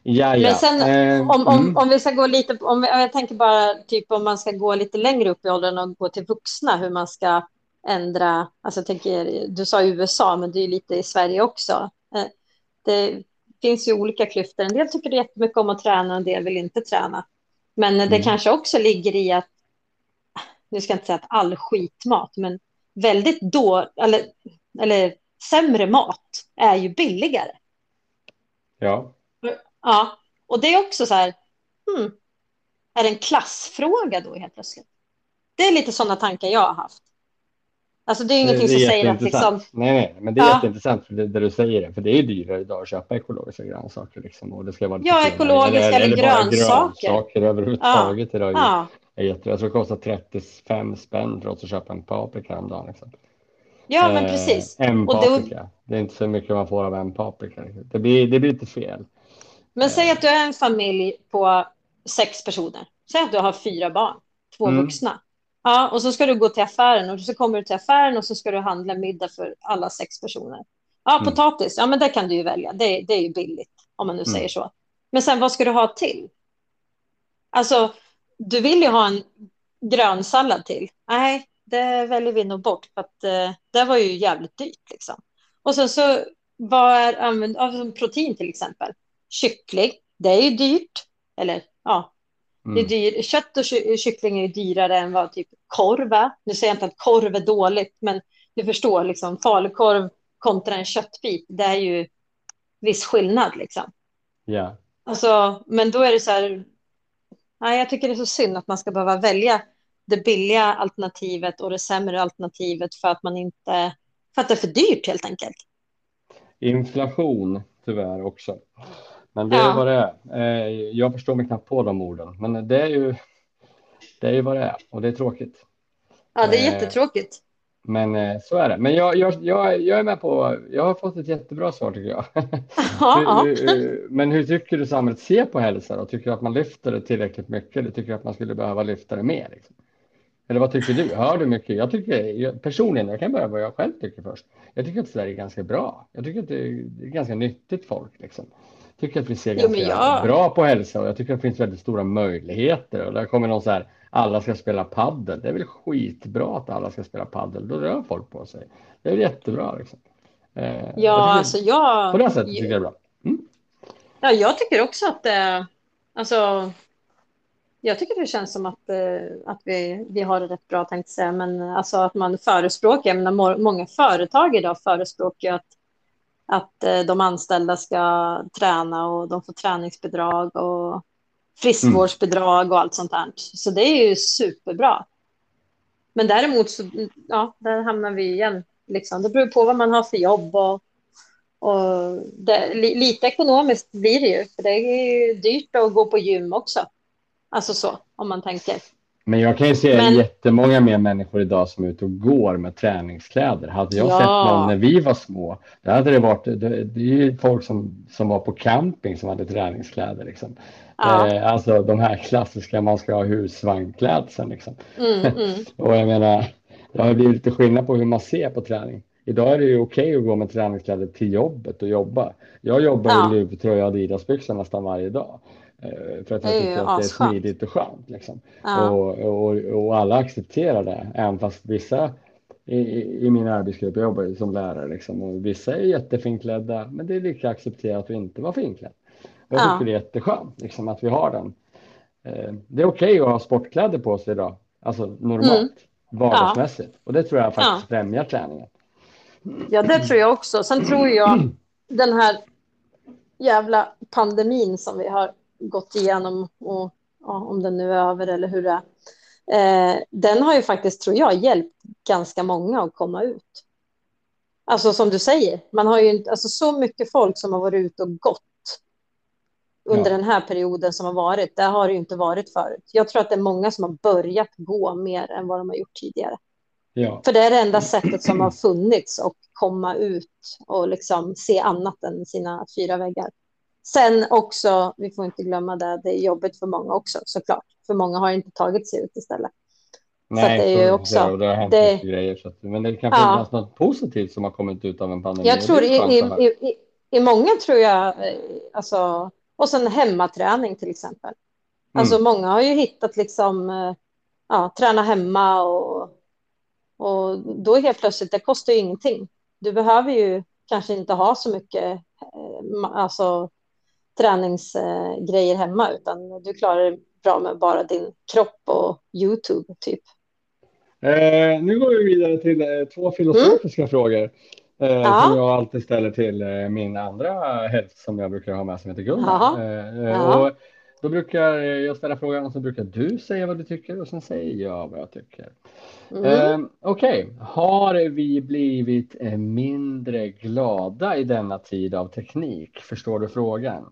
ja. Men sen eh, om, om, mm. om vi ska gå lite, om jag tänker bara typ om man ska gå lite längre upp i åldern och gå till vuxna, hur man ska ändra, alltså jag tänker, du sa USA, men det är lite i Sverige också. Eh, det finns ju olika klyftor. En del tycker det jättemycket om att träna, en del vill inte träna. Men det mm. kanske också ligger i att, nu ska jag inte säga att all skitmat, men väldigt då, eller, eller sämre mat är ju billigare. Ja. Ja, och det är också så här, hmm, är det en klassfråga då helt plötsligt? Det är lite sådana tankar jag har haft. Alltså det är ingenting det, det är som säger att liksom... Nej, nej, men det är ja. jätteintressant för det, det du säger, för det är dyrare idag att köpa ekologiska grönsaker liksom, och det ska vara Ja, ekologiska eller, eller, grönsaker. grönsaker överhuvudtaget ja. idag. Ja. Är jätte, jag tror det kostar 35 spänn trots att köpa en paprika om dagen. Liksom. Ja, men eh, precis. En paprika. Det... det... är inte så mycket man får av en paprika. Det blir, det blir lite fel. Men säg att du är en familj på sex personer. Säg att du har fyra barn, två mm. vuxna. Ja, och så ska du gå till affären och så kommer du till affären och så ska du handla middag för alla sex personer. Ja, mm. potatis, ja men det kan du ju välja. Det, det är ju billigt om man nu mm. säger så. Men sen vad ska du ha till? Alltså, du vill ju ha en grönsallad till. Nej, det väljer vi nog bort för att eh, det var ju jävligt dyrt liksom. Och sen så vad är använd av protein till exempel? Kyckling, det är ju dyrt. Eller ja, Mm. Det är mm. dyr, kött och kyckling är dyrare än vad typ korv är. Nu säger jag inte att korv är dåligt, men du förstår, liksom, falukorv kontra en köttbit, det är ju viss skillnad. Liksom. Yeah. Alltså, men då är det så här, nej, jag tycker det är så synd att man ska behöva välja det billiga alternativet och det sämre alternativet för att man inte, för att det är för dyrt helt enkelt. Inflation tyvärr också. Men det är ja. vad det är. Eh, jag förstår mig knappt på de orden, men det är ju. Det är ju vad det är och det är tråkigt. Ja, det är eh, jättetråkigt. Men eh, så är det. Men jag, jag, jag, jag är med på. Jag har fått ett jättebra svar tycker jag. Ja, hur, men hur tycker du samhället ser på hälsa? Då? Tycker du att man lyfter det tillräckligt mycket eller tycker du att man skulle behöva lyfta det mer? Liksom? Eller vad tycker du? Hör du mycket? Jag tycker personligen, jag kan börja vad jag själv tycker först. Jag tycker att Sverige är ganska bra. Jag tycker att det är, det är ganska nyttigt folk. Liksom tycker att vi ser ganska jo, jag... bra på hälsa och jag tycker att det finns väldigt stora möjligheter. Och där kommer någon så här, alla ska spela paddel. Det är väl skitbra att alla ska spela paddel. Då rör folk på sig. Det är jättebra. Liksom. Eh, ja, jag alltså jag... På det sättet tycker jag det är bra. Mm. Ja, jag tycker också att det... Alltså, jag tycker det känns som att, eh, att vi, vi har det rätt bra, tänkte säga. Men alltså att man förespråkar, jag menar, många företag idag förespråkar att att eh, de anställda ska träna och de får träningsbidrag och friskvårdsbidrag och allt sånt där. Så det är ju superbra. Men däremot så, ja, där hamnar vi igen. Liksom. Det beror på vad man har för jobb och, och det, lite ekonomiskt blir det ju. För det är ju dyrt att gå på gym också. Alltså så, om man tänker. Men jag kan ju se Men... jättemånga mer människor idag som är ute och går med träningskläder. Hade jag ja. sett någon när vi var små, då hade det varit, det, det är ju folk som, som var på camping som hade träningskläder. Liksom. Ja. Eh, alltså de här klassiska, man ska ha husvagnklädseln. Liksom. Mm, mm. och jag menar, det har blivit lite skillnad på hur man ser på träning. Idag är det ju okej okay att gå med träningskläder till jobbet och jobba. Jag jobbar ja. i luvtröja och adidasbyxor nästan varje dag. Eh, för att jag tycker att det är smidigt och skönt. Liksom. Ja. Och, och, och, alla accepterar det, även fast vissa i, i min arbetsgrupp, jag jobbar som lärare, liksom, och vissa är jättefinklädda, men det är lika accepterat att inte vara finklädd. Jag tycker ja. det är jätteskönt liksom, att vi har den. Eh, det är okej okay att ha sportkläder på sig idag, alltså normalt, mm. vardagsmässigt. Ja. Och det tror jag faktiskt ja. främjar träningen. Ja, det tror jag också. Sen tror jag den här jävla pandemin som vi har gått igenom, och ja, om den nu är över eller hur det är, eh, den har ju faktiskt, tror jag, hjälpt ganska många att komma ut. Alltså som du säger, man har ju alltså så mycket folk som har varit ute och gått under ja. den här perioden som har varit, det har det ju inte varit förut. Jag tror att det är många som har börjat gå mer än vad de har gjort tidigare. Ja. För det är det enda sättet som har funnits att komma ut och liksom se annat än sina fyra väggar. Sen också, vi får inte glömma det, det är jobbigt för många också såklart. För många har inte tagit sig ut istället. Nej, så det är ju också, det, det har hänt det, mycket grejer. Så att, men det kan finnas ja. något positivt som har kommit ut av en pandemi. Jag tror i, i, i, i, många tror jag, eh, alltså, och sen hemmaträning till exempel. Alltså mm. många har ju hittat liksom, eh, ja, träna hemma och, och då helt plötsligt, det kostar ju ingenting. Du behöver ju kanske inte ha så mycket, eh, alltså träningsgrejer hemma, utan du klarar det bra med bara din kropp och YouTube typ. Eh, nu går vi vidare till eh, två filosofiska mm. frågor. Eh, som jag alltid ställer till eh, min andra häst som jag brukar ha med som heter Gunnar. Eh, eh, och då brukar jag ställa frågan och så brukar du säga vad du tycker och sen säger jag vad jag tycker. Mm. Okej, okay. har vi blivit mindre glada i denna tid av teknik? Förstår du frågan?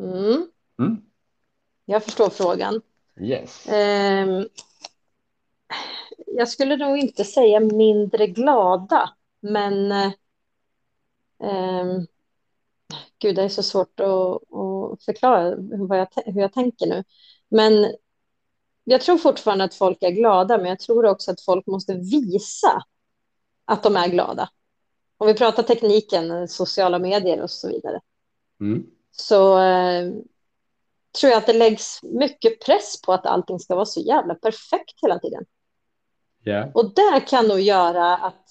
Mm. Mm. Jag förstår frågan. Yes. Um, jag skulle nog inte säga mindre glada, men um, gud, det är så svårt att, att förklara hur jag, hur jag tänker nu. Men jag tror fortfarande att folk är glada, men jag tror också att folk måste visa att de är glada. Om vi pratar tekniken, sociala medier och så vidare. Mm så eh, tror jag att det läggs mycket press på att allting ska vara så jävla perfekt hela tiden. Yeah. Och det kan nog göra att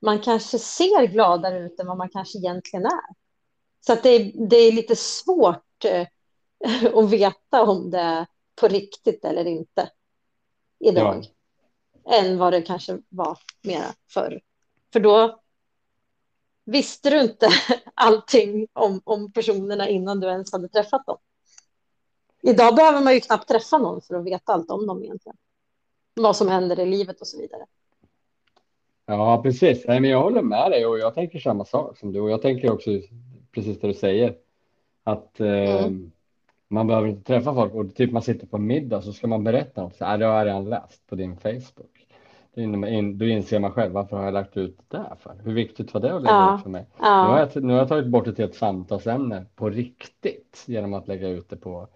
man kanske ser gladare ut än vad man kanske egentligen är. Så att det, är, det är lite svårt eh, att veta om det är på riktigt eller inte idag. Ja. Än vad det kanske var mera förr. För då visste du inte allting om, om personerna innan du ens hade träffat dem. Idag behöver man ju knappt träffa någon för att veta allt om dem egentligen. Vad som händer i livet och så vidare. Ja, precis. Nej, men jag håller med dig och jag tänker samma sak som du och jag tänker också precis det du säger. Att eh, mm. man behöver inte träffa folk och typ man sitter på middag så ska man berätta något. Så, äh, det har jag redan läst på din Facebook. Då inser man själv varför har jag lagt ut det där för? Hur viktigt var det att lägga ja. ut för mig? Ja. Nu, har jag, nu har jag tagit bort det till ett samtalsämne på riktigt genom att lägga ut det på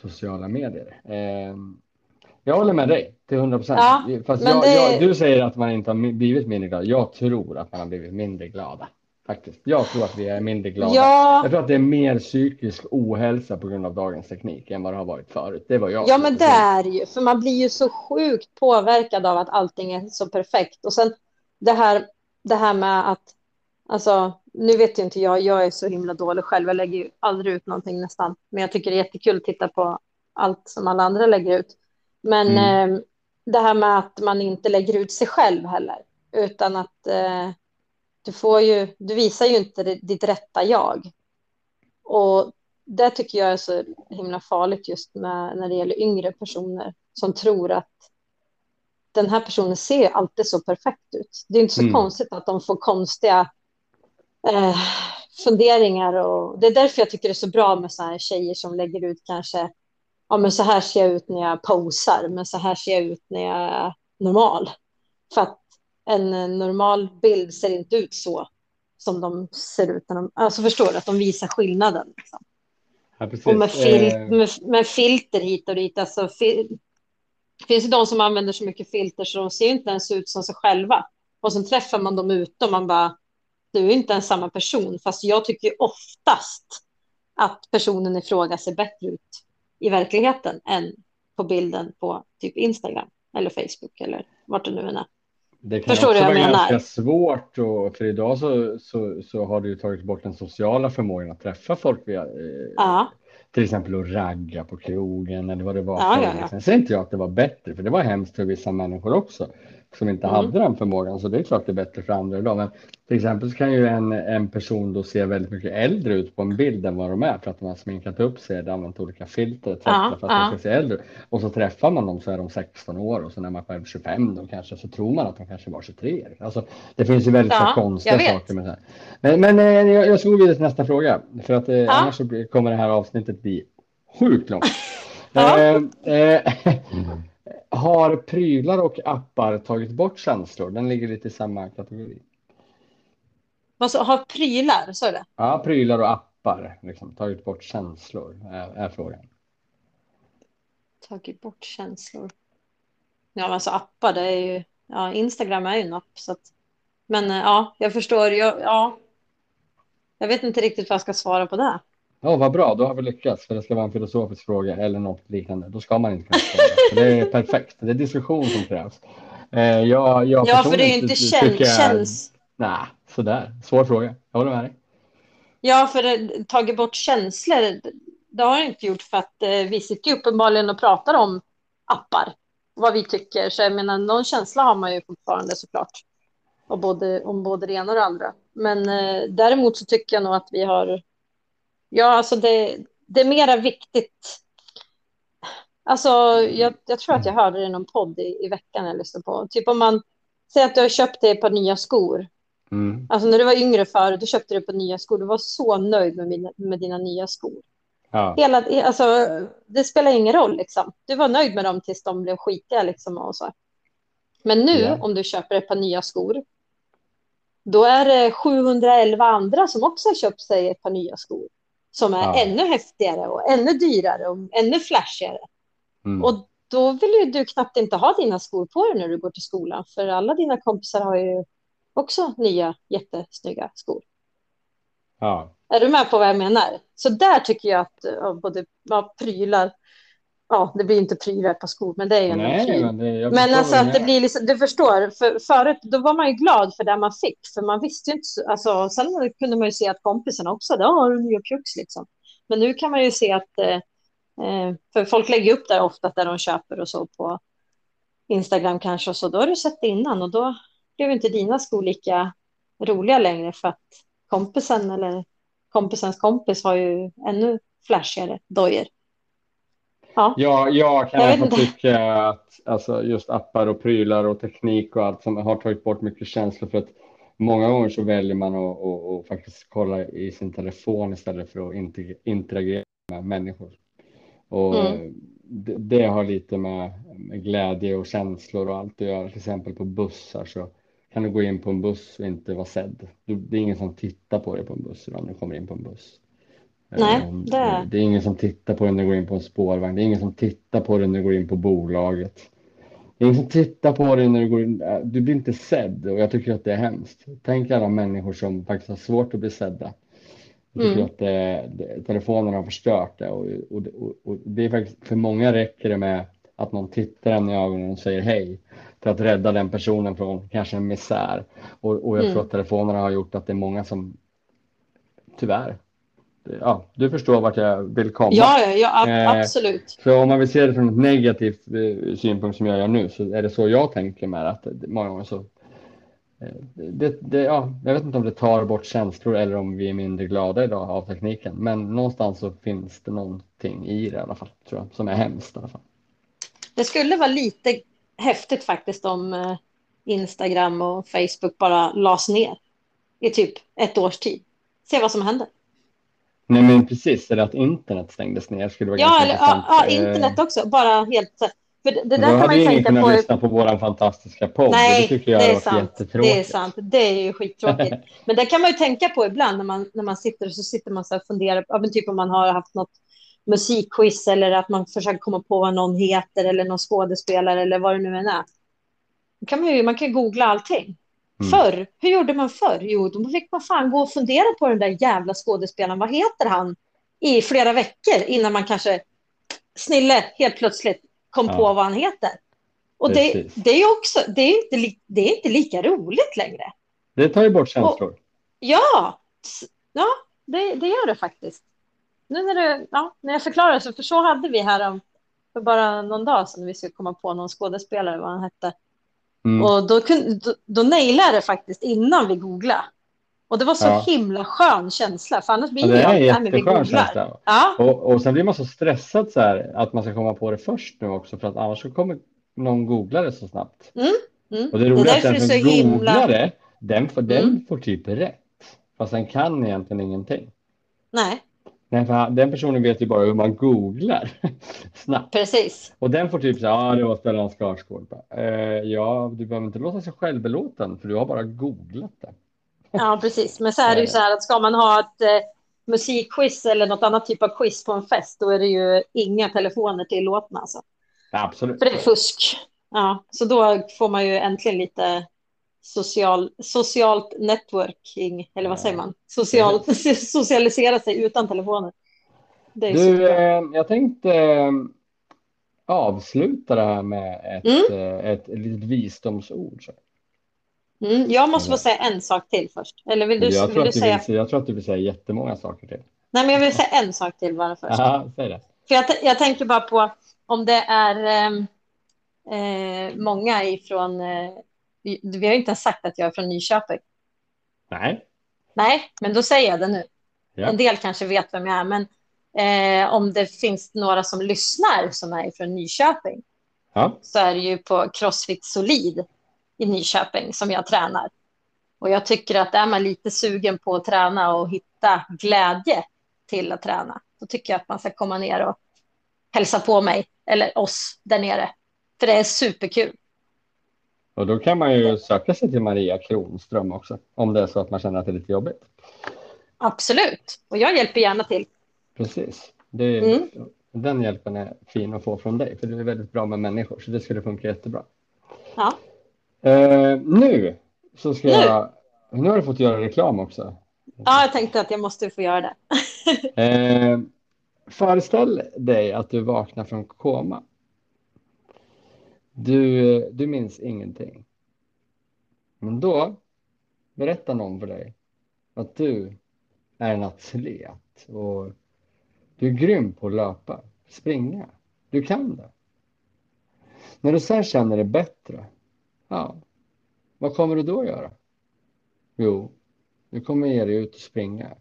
sociala medier. Eh, jag håller med dig till 100 procent. Ja, Fast jag, det... jag, du säger att man inte har blivit mindre glad. Jag tror att man har blivit mindre glada faktiskt. Jag tror att vi är mindre glada. Ja. Jag tror att det är mer psykisk ohälsa på grund av dagens teknik än vad det har varit förut. Det var jag. Ja, men det är ju för man blir ju så sjukt påverkad av att allting är så perfekt och sen det här. Det här med att alltså, nu vet ju inte jag. Jag är så himla dålig själv. Jag lägger ju aldrig ut någonting nästan, men jag tycker det är jättekul att titta på allt som alla andra lägger ut. Men mm. eh, det här med att man inte lägger ut sig själv heller, utan att eh, du, får ju, du visar ju inte ditt rätta jag. Och det tycker jag är så himla farligt just med, när det gäller yngre personer som tror att den här personen ser alltid så perfekt ut. Det är inte så mm. konstigt att de får konstiga eh, funderingar. Och det är därför jag tycker det är så bra med så här tjejer som lägger ut kanske, ja men så här ser jag ut när jag posar, men så här ser jag ut när jag är normal. För att en normal bild ser inte ut så som de ser ut. När de, alltså förstår du, att de visar skillnaden. Liksom. Ja, och med, fil, eh. med, med, filter hit och dit. Alltså, fil, det finns ju de som använder så mycket filter så de ser inte ens ut som sig själva. Och sen träffar man dem ute och man bara, du är inte ens samma person. Fast jag tycker oftast att personen i fråga ser bättre ut i verkligheten än på bilden på typ Instagram eller Facebook eller vart det nu än är. Det kan Förstår också vara ganska svårt och för idag så, så, så har du tagit bort den sociala förmågan att träffa folk via eh, till exempel att ragga på krogen eller vad det var. Ja, ja, ja. Sen säger inte jag att det var bättre för det var hemskt för vissa människor också som inte mm. hade den förmågan. Så det är klart det är bättre för andra idag. Men till exempel så kan ju en, en person då se väldigt mycket äldre ut på en bild än vad de är för att de har sminkat upp sig, eller använt olika filter etc. Ja, för att ja. de ska se äldre ut. Och så träffar man dem så är de 16 år och så när man själv 25 då kanske så tror man att de kanske var 23. Alltså, det finns ju väldigt ja, så konstiga saker med det här. Men, men eh, jag, jag ska gå vidare till nästa fråga för att eh, ja. annars så kommer det här avsnittet bli sjukt långt. Eh, eh, har prylar och appar tagit bort känslor? Den ligger lite i samma kategori. Alltså, har prylar, så är det? Ja, prylar och appar liksom, tagit bort känslor är, är frågan. Tagit bort känslor. Ja, men alltså appar, det är ju, ja, Instagram är ju en app så att, men eh, ja, jag förstår, jag, ja, jag vet inte riktigt vad jag ska svara på det. Ja, vad bra, då har vi lyckats. För det ska vara en filosofisk fråga eller något liknande. Då ska man inte kunna svara. det är perfekt. Det är diskussion som krävs. Eh, jag, jag ja, för det är ju inte kän jag... känns. Nej, sådär. Svår fråga. Jag håller med dig. Ja, för det, tagit bort känslor, det har jag inte gjort för att eh, vi sitter ju uppenbarligen och pratar om appar, vad vi tycker. Så jag menar, någon känsla har man ju fortfarande såklart. Och både, om både det ena och det andra. Men eh, däremot så tycker jag nog att vi har Ja, alltså det, det är mera viktigt. Alltså, jag, jag, tror att jag hörde det i någon podd i, i veckan jag lyssnade på. Typ om man säger att du har köpt dig ett par nya skor. Mm. Alltså när du var yngre förut, du köpte du par nya skor. Du var så nöjd med, mina, med dina nya skor. Ja. Hela, alltså, det spelar ingen roll. Liksom. Du var nöjd med dem tills de blev skitiga. Liksom, och så. Men nu, ja. om du köper ett par nya skor, då är det 711 andra som också har köpt sig ett par nya skor som är ja. ännu häftigare och ännu dyrare och ännu flashigare. Mm. Och då vill ju du knappt inte ha dina skor på dig när du går till skolan, för alla dina kompisar har ju också nya jättesnygga skor. Ja. Är du med på vad jag menar? Så där tycker jag att både ja, prylar ja, det blir inte prylar på skor, men det är ju en Nej. Men, det, men alltså att det blir liksom, du förstår, för, förut då var man ju glad för det man fick, för man visste ju inte, alltså sen kunde man ju se att kompisarna också, ja, har du nya pjux liksom. Men nu kan man ju se att, eh, eh, för folk lägger upp där ofta där de köper och så på Instagram kanske och så, då har du sett det innan och då blev inte dina skor lika roliga längre för att kompisen eller kompisens kompis har ju ännu flashigare dojor. Ja. Jag, jag kan jag tycka att alltså, just appar och prylar och teknik och allt som har tagit bort mycket känslor för att många gånger så väljer man att, att, att faktiskt kolla i sin telefon istället för att interagera med människor. Och mm. det, det, har lite med, med, glädje och känslor och allt att göra. Till exempel på bussar så kan du gå in på en buss och inte vara sedd. Det är ingen som tittar på dig på en buss när du kommer in på en buss. Nej, ehm, det är... det är ingen som tittar på dig när du går in på en spårvagn. Det är ingen som tittar på dig när du går in på bolaget. Det är ingen som tittar på dig när du går in. Äh, du blir inte sedd och jag tycker att det är hemskt. Tänk alla människor som faktiskt har svårt att bli sedda. Jag tycker mm. att det, det, telefonen har förstört det och, och, och, och, det är faktiskt för många räcker det med att någon tittar en i ögonen och säger hej för att rädda den personen från kanske en misär. Och, och jag mm. tror att telefonerna har gjort att det är många som tyvärr ja, du förstår vart jag vill komma. Ja, ja, ja eh, absolut. Så om man vill se det från ett negativt eh, synpunkt som jag gör nu så är det så jag tänker med att många gånger så eh, det, det, ja, jag vet inte om det tar bort känslor eller om vi är mindre glada idag av tekniken. Men någonstans så finns det någonting i det i alla fall, tror jag, som är hemskt i alla fall. Det skulle vara lite häftigt faktiskt om Instagram och Facebook bara lades ner i typ ett års tid. Se vad som händer. Nej men precis, eller att internet stängdes ner skulle vara ja, eller. Ja, ja, internet också, bara helt för det, det där kan man ju tänka på. lyssna på vår fantastiska podd. Nej, det, tycker jag det är sant. Det är sant. Det är ju skittråkigt. men det kan man ju tänka på ibland när man, när man sitter så sitter man så och funderar. Ja, typ om man har haft något musikquiz eller att man försöker komma på vad någon heter eller någon skådespelare eller vad det nu än är. kan man, ju, man kan googla allting. Mm. Förr, hur gjorde man förr? Jo, då fick man fan gå och fundera på den där jävla skådespelaren. Vad heter han? i flera veckor innan man kanske snille helt plötsligt kom ja. på vad han heter. Och det, det, är också, det är, inte, det är inte lika roligt längre. Det tar ju bort känslor. Och, ja, ja det, det gör det faktiskt. Nu när, det, ja, när jag förklarar så, för så hade vi här om, för bara någon dag sedan vi skulle komma på någon skådespelare, vad han hette. Mm. Och då, då, då nailade det faktiskt innan vi googlade. Och det var så ja. himla skön känsla, för annars blir ja, det är en jätteskön känsla. Ja. Och, och sen blir man så stressad så här, att man ska komma på det först nu också, för att annars så kommer någon googla det så snabbt. Mm. Mm. Och det roliga är att den som googlar det, den, får, den mm. får typ rätt. Fast den kan egentligen ingenting. Nej. Nej, för den personen vet ju bara hur man googlar snabbt. Precis. Och den får typ säga, ja ah, det var Stellan Skarsgård. Eh, ja, du behöver inte låta sig självbelåten för du har bara googlat det. Ja, precis. Men så är det ju så här att ska man ha ett eh, musikquiz eller något annat typ av quiz på en fest, då är det ju inga telefoner tillåtna. Alltså. absolut. För det är fusk. Ja, så då får man ju äntligen lite social, socialt networking, eller vad säger man? Social, socialisera sig utan telefoner. du, eh, jag tänkte eh, avsluta det här med ett, mm. eh, ett, ett litet visdomsord. Så. Mm, jag måste få säga en sak till först. Eller vill du, jag, tror vill du säga... Vill, jag tror att du vill säga jättemånga saker till. Nej, men jag vill säga en sak till bara först. Ja, säg det. För jag, jag tänker bara på om det är eh, många ifrån... Eh, vi, har inte ens sagt att jag är från Nyköping. Nej. Nej, men då säger jag det nu. Ja. En del kanske vet vem jag är, men eh, om det finns några som lyssnar som är från Nyköping ja. så är det ju på Crossfit Solid i Nyköping som jag tränar. Och jag tycker att är man lite sugen på att träna och hitta glädje till att träna, då tycker jag att man ska komma ner och hälsa på mig eller oss där nere. För det är superkul. Och då kan man ju söka sig till Maria Kronström också, om det är så att man känner att det är lite jobbigt. Absolut, och jag hjälper gärna till. Precis. Det, mm. Den hjälpen är fin att få från dig, för du är väldigt bra med människor, så det skulle funka jättebra. Ja. Uh, nu så ska nu. jag... Nu har du fått göra reklam också. Ja, jag tänkte att jag måste få göra det. uh, föreställ dig att du vaknar från koma. Du, du minns ingenting. Men då berättar någon för dig att du är en atlet och du är grym på att löpa, springa. Du kan det. När du sen känner dig bättre Ja, vad kommer du då göra? Jo, du kommer ge dig ut och springa.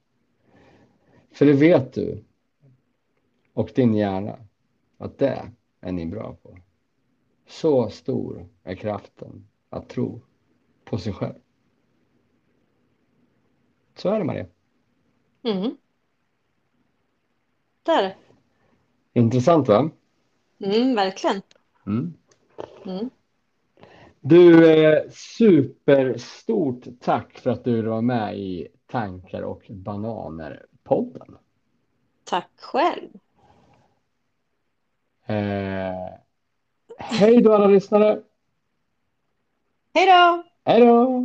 För det vet du och din hjärna att det är ni bra på. Så stor är kraften att tro på sig själv. Så är det Maria. Mm. Det är det. Intressant va? Mm, verkligen. Mm. Mm. Du, eh, superstort tack för att du var med i Tankar och bananer-podden. Tack själv. Eh, hej då alla lyssnare. Hej då. Hej då.